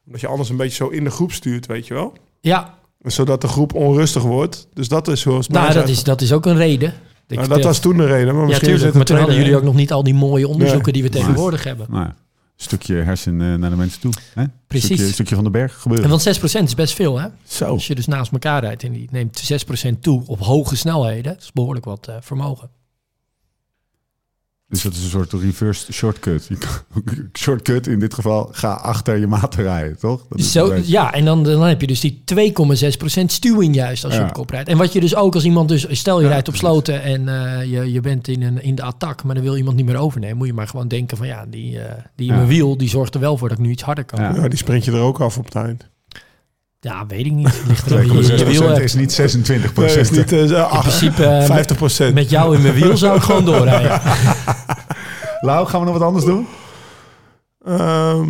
Dat je anders een beetje zo in de groep stuurt, weet je wel? Ja, Zodat de groep onrustig wordt. Dus dat is zoals mij nou, dat is, dat is ook een reden. Dat, Nou, dat was toen de reden. Maar ja, misschien tuurlijk. Maar toen hadden jullie ook nog niet al die mooie onderzoeken Nee. die we tegenwoordig hebben. Nou, een stukje hersen eh, naar de mensen toe. Hè? Precies. Een stukje, stukje van de berg gebeuren. En want 6% is best veel, hè? Zo. Als je dus naast elkaar rijdt en die neemt 6% toe op hoge snelheden, dat is behoorlijk wat eh, vermogen. Dus dat is een soort reverse shortcut. Shortcut in dit geval, ga achter je maat rijden, toch? Dat is Zo, een beetje- ja, en dan, dan heb je dus die 2,6% stuwing juist als je Ja. op kop rijdt. En wat je dus ook als iemand dus, stel je Ja, rijdt op sloten en eh, je, je bent in, een, in de attack, maar dan wil iemand niet meer overnemen, moet je maar gewoon denken van ja, die, eh, die in mijn wiel, die zorgt er wel voor dat ik nu iets harder kan. Ja. Die sprint je er ook af op het eind. weet ik niet. Ligt er je, je 2,6% wiel hebt. is niet 26 Nee, is niet eh, In principe eh, 50 procent. met jou in mijn wiel zou ik gewoon doorrijden. [LAUGHS] Lau, gaan we nog wat anders doen? Ehm,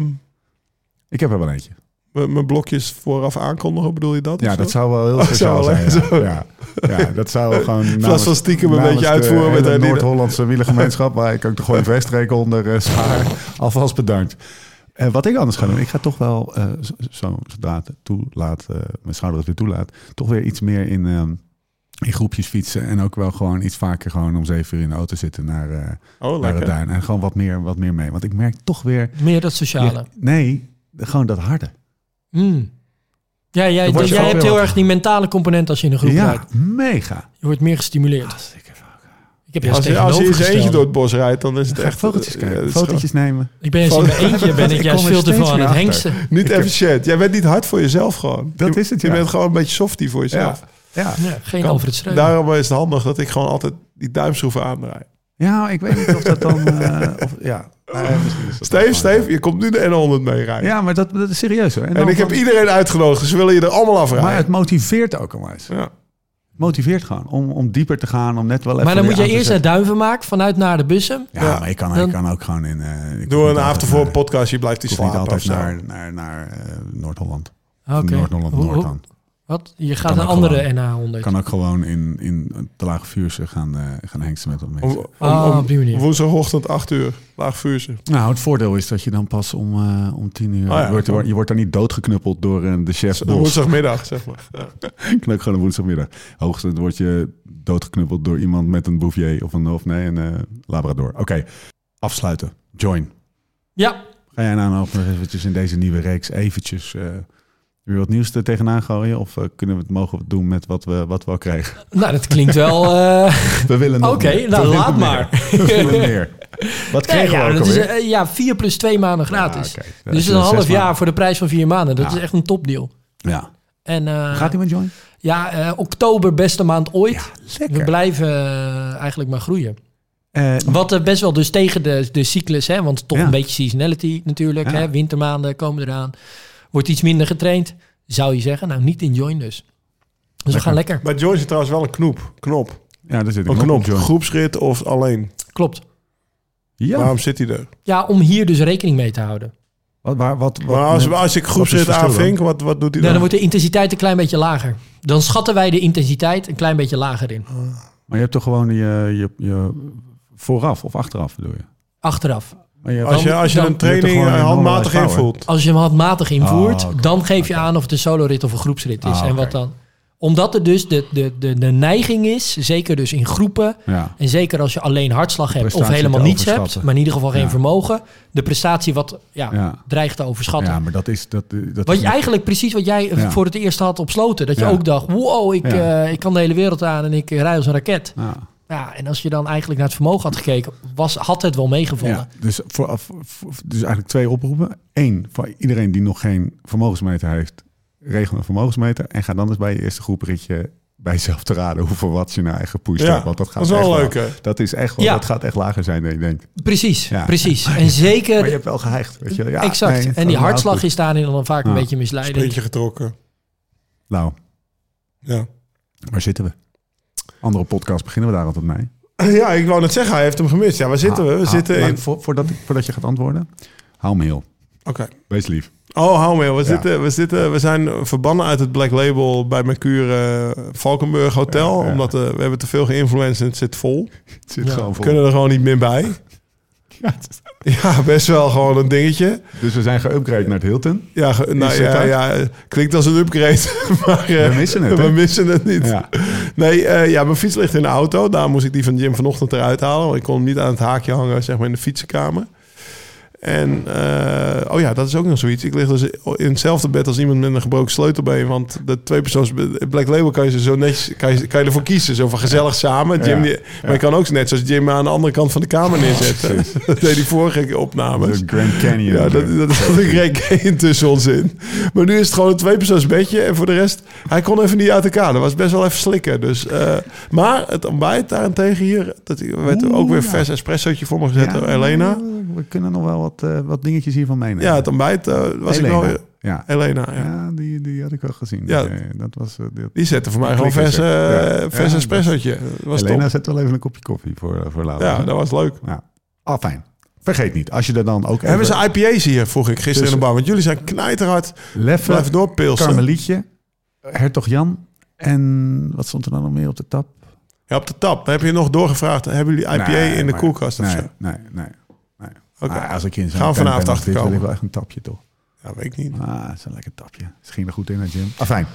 Ik heb er wel eentje. mijn blokjes vooraf aankondigen, bedoel je dat? Ja, dat zo? zou wel heel Oh, speciaal zou zijn. Ja. Ja. ja, dat zou gewoon plaats [LAUGHS] namens- van stiekem een beetje de uitvoeren met Adidas. Noord-Hollandse wielergemeenschap, waar ik ook de Gooi Vestreek onder uh, schaar. Alvast bedankt. Eh, wat ik anders ga doen, ik ga toch wel, eh, zo, zo zodra het toelaat, eh, mijn schouder het weer toelaat, toch weer iets meer in, ehm, in groepjes fietsen. En ook wel gewoon iets vaker gewoon om zeven uur in de auto zitten naar, eh, Oh, naar de duin. En gewoon wat meer, wat meer mee. Want ik merk toch weer, Meer dat sociale. Ja, nee, gewoon dat harde. Hmm. Ja, jij, jij hebt heel erg die mentale component als je in een groep ja, rijdt. mega. Je wordt meer gestimuleerd. Ik heb juist Als je, als je in zijn eentje door het bos rijdt, dan is het Echt echt... fotootjes eh, kijken, het fotootjes nemen. Ik ben juist in mijn eentje, ben [LAUGHS] ik Ik juist veel te veel aan het hengsten. Niet efficiënt. Jij bent niet hard voor jezelf gewoon. Dat Je- is het, Je ja. bent gewoon een beetje softie voor jezelf. Ja. Ja, geen Kan- Alfred Schreuder. Daarom is het handig dat ik gewoon altijd die duimschroeven aandraai. Ja, ik weet niet of dat dan... [LAUGHS] eh, of, ja. Nee, Steve, Steve, je komt nu de N100 mee rijden. Ja, maar dat, dat is serieus hoor. en ik heb iedereen uitgenodigd. Ze willen je er allemaal afrijden. Maar het motiveert ook onwijs. ja. Motiveert gewoon om, om dieper te gaan, om net wel even maar dan moet je eerst naar zetten. Duivenmaak vanuit naar de bussen. Ja, Ja. maar ik kan, Dan- ik kan ook gewoon in... eh, ik hoef Doe niet een avond voor een naar- podcast, je blijft die niet slapen of altijd zo. naar, naar, naar eh, Noord-Holland. Oké. Noord-Holland Hoe- Noord hoe- dan. Wat? Je gaat Kan een andere gewoon. NH100. Ik kan ook gewoon in, in de Lage Vuurse gaan, eh, gaan hengsten met wat Om, mensen. om, Ah, om op die manier. woensdagochtend 8 uur, laag vuurse. Nou, het voordeel is dat je dan pas om, eh, om tien uur... Oh ja, je, wordt, je wordt dan niet doodgeknuppeld door eh, de chef. Woensdagmiddag, zeg maar. [LAUGHS] Ja. kan ook gewoon een woensdagmiddag. Hoogstens word je doodgeknuppeld door iemand met een Bouvier of een, of nee, een eh, Labrador. Oké, afsluiten. Join. Ja, Ga jij nou nog eventjes in deze nieuwe reeks eventjes eh, weer wat nieuws er tegenaan gooien? Of eh, kunnen we het mogen doen met wat we, wat we al kregen? [LAUGHS] nou dat klinkt wel... eh, [LAUGHS] We willen nog Oké, nou, laat meer. maar. We willen meer. [LAUGHS] Wat ja, kregen ja, we ook dat is, eh, ja, vier plus twee maanden gratis. Ja, oké. Dat Dus een half jaar voor de prijs van vier maanden. Dat Ja. is echt een topdeal. Ja. En, Gaat hij met Join? Ja, oktober, beste maand ooit. Lekker. We blijven eigenlijk maar groeien. Wat best wel dus tegen de, de cyclus, hè, want toch Ja. een beetje seasonality natuurlijk. Ja. Hè, wintermaanden komen eraan. Wordt iets minder getraind, zou je zeggen. Nou, niet in join dus. Dus we gaan lekker. Bij Joy zit trouwens wel een knop. knop. ja, daar zit Een een knop op knop. Join. Groepsrit of alleen. Klopt. Ja. Waarom zit hij er? Ja, om hier dus rekening mee te houden. Wat, waar, wat, wat, Maar als, als ik groepsrit aanvink, wat, wat doet hij Nou, dan? dan wordt de intensiteit een klein beetje lager. Dan schatten wij de intensiteit een klein beetje lager in. Maar je hebt toch gewoon je, je, je vooraf of achteraf bedoel je? Achteraf. Als je, als je dan- een training eh, handmatig invult. Als je hem handmatig invoert, Ah, oké. dan geef je aan of het een solorit of een groepsrit is. Ah, En wat dan? Omdat er dus de, de, de, de neiging is, zeker dus in groepen, ja. en zeker als je alleen hartslag hebt of helemaal niets hebt, maar in ieder geval geen Ja. vermogen, de prestatie wat ja, Ja. dreigt te overschatten. ja, maar dat is... Dat, dat Wat is je eigenlijk precies wat jij Ja. voor het eerst had op sloten. Dat je Ja. ook dacht, wow, ik, Ja. eh, ik kan de hele wereld aan en ik rij als een raket. Ja. En als je dan eigenlijk naar het vermogen had gekeken, was, had het wel meegevallen. Ja, dus, voor, dus eigenlijk twee oproepen. Eén, voor iedereen die nog geen vermogensmeter heeft, regel een vermogensmeter. En ga dan eens bij je eerste groepritje bij jezelf te raden hoeveel watt je nou eigen gepusht Ja, hebt. Want dat gaat dat is wel echt leuk, hè? Dat is echt wel, Ja. dat gaat echt lager zijn dan je denkt. Precies, Ja. precies. En zeker, Maar je hebt wel geheigd, weet je wel. Ja, exact. nee, en die hartslag goed. is daarin dan vaak een beetje misleidend. Sprintje getrokken. Nou, Ja. waar zitten we? Andere podcast beginnen we daar altijd mee. ja, ik wou net zeggen, hij heeft hem gemist. Ja, waar zitten we? We Ha- zitten in... voor- voordat, ik- voordat je gaat antwoorden, hou me heel. Oké. Wees lief. Oh, hou mee. We, zitten, we, zitten, we zijn verbannen uit het Black Label bij Mercure eh, Valkenburg Hotel. Ja, ja. Omdat eh, we hebben te veel geïnfluenced en het zit vol. [LAUGHS] Het zit Ja. gewoon We vol. kunnen er gewoon niet meer bij. [LAUGHS] Ja, het is- [LAUGHS] Ja, best wel gewoon een dingetje. dus we zijn geüpgrade naar het Hilton. Ja, ge- nou, ja, ja, klinkt als een upgrade. [LAUGHS] maar eh, We missen het? We missen het niet. Ja. Nee, eh, ja, mijn fiets ligt in de auto. Daar moest ik die van Jim vanochtend eruit halen. Want ik kon hem niet aan het haakje hangen, zeg maar, in de fietsenkamer. En, eh, oh ja, dat is ook nog zoiets. Ik lig dus in hetzelfde bed als iemand met een gebroken sleutelbeen. Want de twee persoons Black Label kan je ze zo netjes, kan je, kan je ervoor kiezen. Zo van gezellig samen. Jim, Ja. die- maar je kan ook net zoals Jim aan de andere kant van de kamer neerzetten. [LAUGHS] dat deed die vorige opnames. De Grand Canyon. Ja, dat, dat is een Greg Kane tussen ons in. Maar nu is het gewoon een tweepersoonsbedje. En voor de rest, hij kon even niet uit elkaar. Dat was best wel even slikken. Dus, eh, maar het ontbijt daarentegen hier, dat werd Oeh, ook weer ja. vers espressootje voor me gezet door Elena. We kunnen nog wel wat, eh, wat dingetjes hiervan meenemen. Ja, het ontbijt eh, was ik Elena. wel... Ja. Elena, ja. Ja, die, die had ik wel gezien. Ja. Eh, dat was, die- zette voor mij gewoon vers. Ja. vers espressootje. Was Elena, top. zet wel even een kopje koffie voor, voor later. Ja, dat was leuk. Ja. Ah, fijn. Vergeet niet, als je er dan ook Hebben ze IPA's hier, vroeg ik gisteren Dus- in de bar. Want jullie zijn knijterhard. Leffe, Blijf doorpilsen. Karmelietje, Hertog Jan en wat stond er dan nog meer op de tap? Ja, op de tap. Dan heb je nog doorgevraagd. Hebben jullie IPA Nee, in de maar- koelkast of nee, zo? Nee, nee. Oké. Als ik in zo'n Gaan we vanavond achterkomen. wil ik wel echt een tapje toch? Ja, weet ik niet. Ah, dat is een lekker tapje. Ze ging er goed in, hè, Jim. Ah, fijn.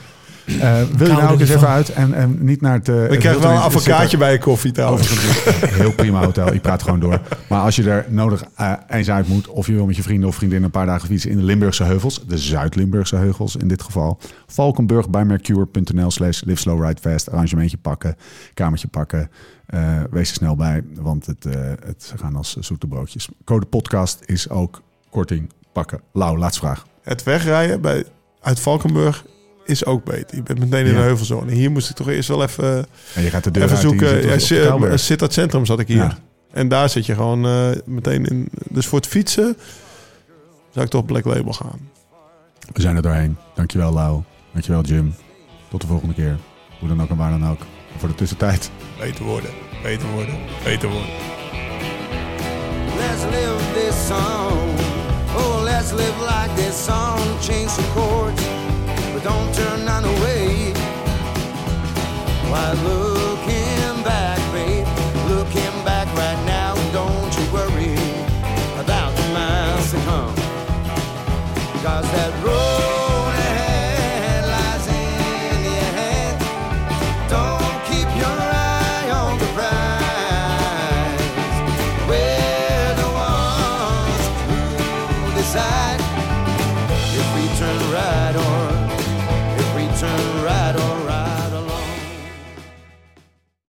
Eh, wil je nou ook eens even uit en, en niet naar het... eh, Ik krijg wel een advocaatje bij je koffie trouwens. Overigens, heel prima hotel. Je praat gewoon door. Maar als je er nodig eh, eens uit moet... of je wil met je vrienden of vriendinnen een paar dagen fietsen... in de Limburgse heuvels, de Zuid-Limburgse heuvels in dit geval... Valkenburg bij mercure.nl slash live slow ride fast. Arrangementje pakken, kamertje pakken. Eh, wees er snel bij, want het, eh, het, ze gaan als zoete broodjes. Code podcast is ook korting pakken. Lau, laatste vraag. Het wegrijden bij, uit Valkenburg is ook beter. Je bent meteen in Ja. de heuvelzone. Hier moest ik toch eerst wel even, En je gaat de deur even zoeken. zit Kouwberg. Sittard Centrum zat ik hier. Ja. En daar zit je gewoon eh, meteen in. Dus voor het fietsen zou ik toch Black Label gaan. We zijn er doorheen. Dankjewel Lau. Dankjewel Jim. Tot de volgende keer. Hoe dan ook en waar dan ook. En voor de tussentijd. Beter worden, beter worden, beter worden. Let's live this song. Oh, let's live like this song. Change the chords, but don't turn none away. Why looking back, babe? Looking back right now, don't you worry about the miles to come. Cause that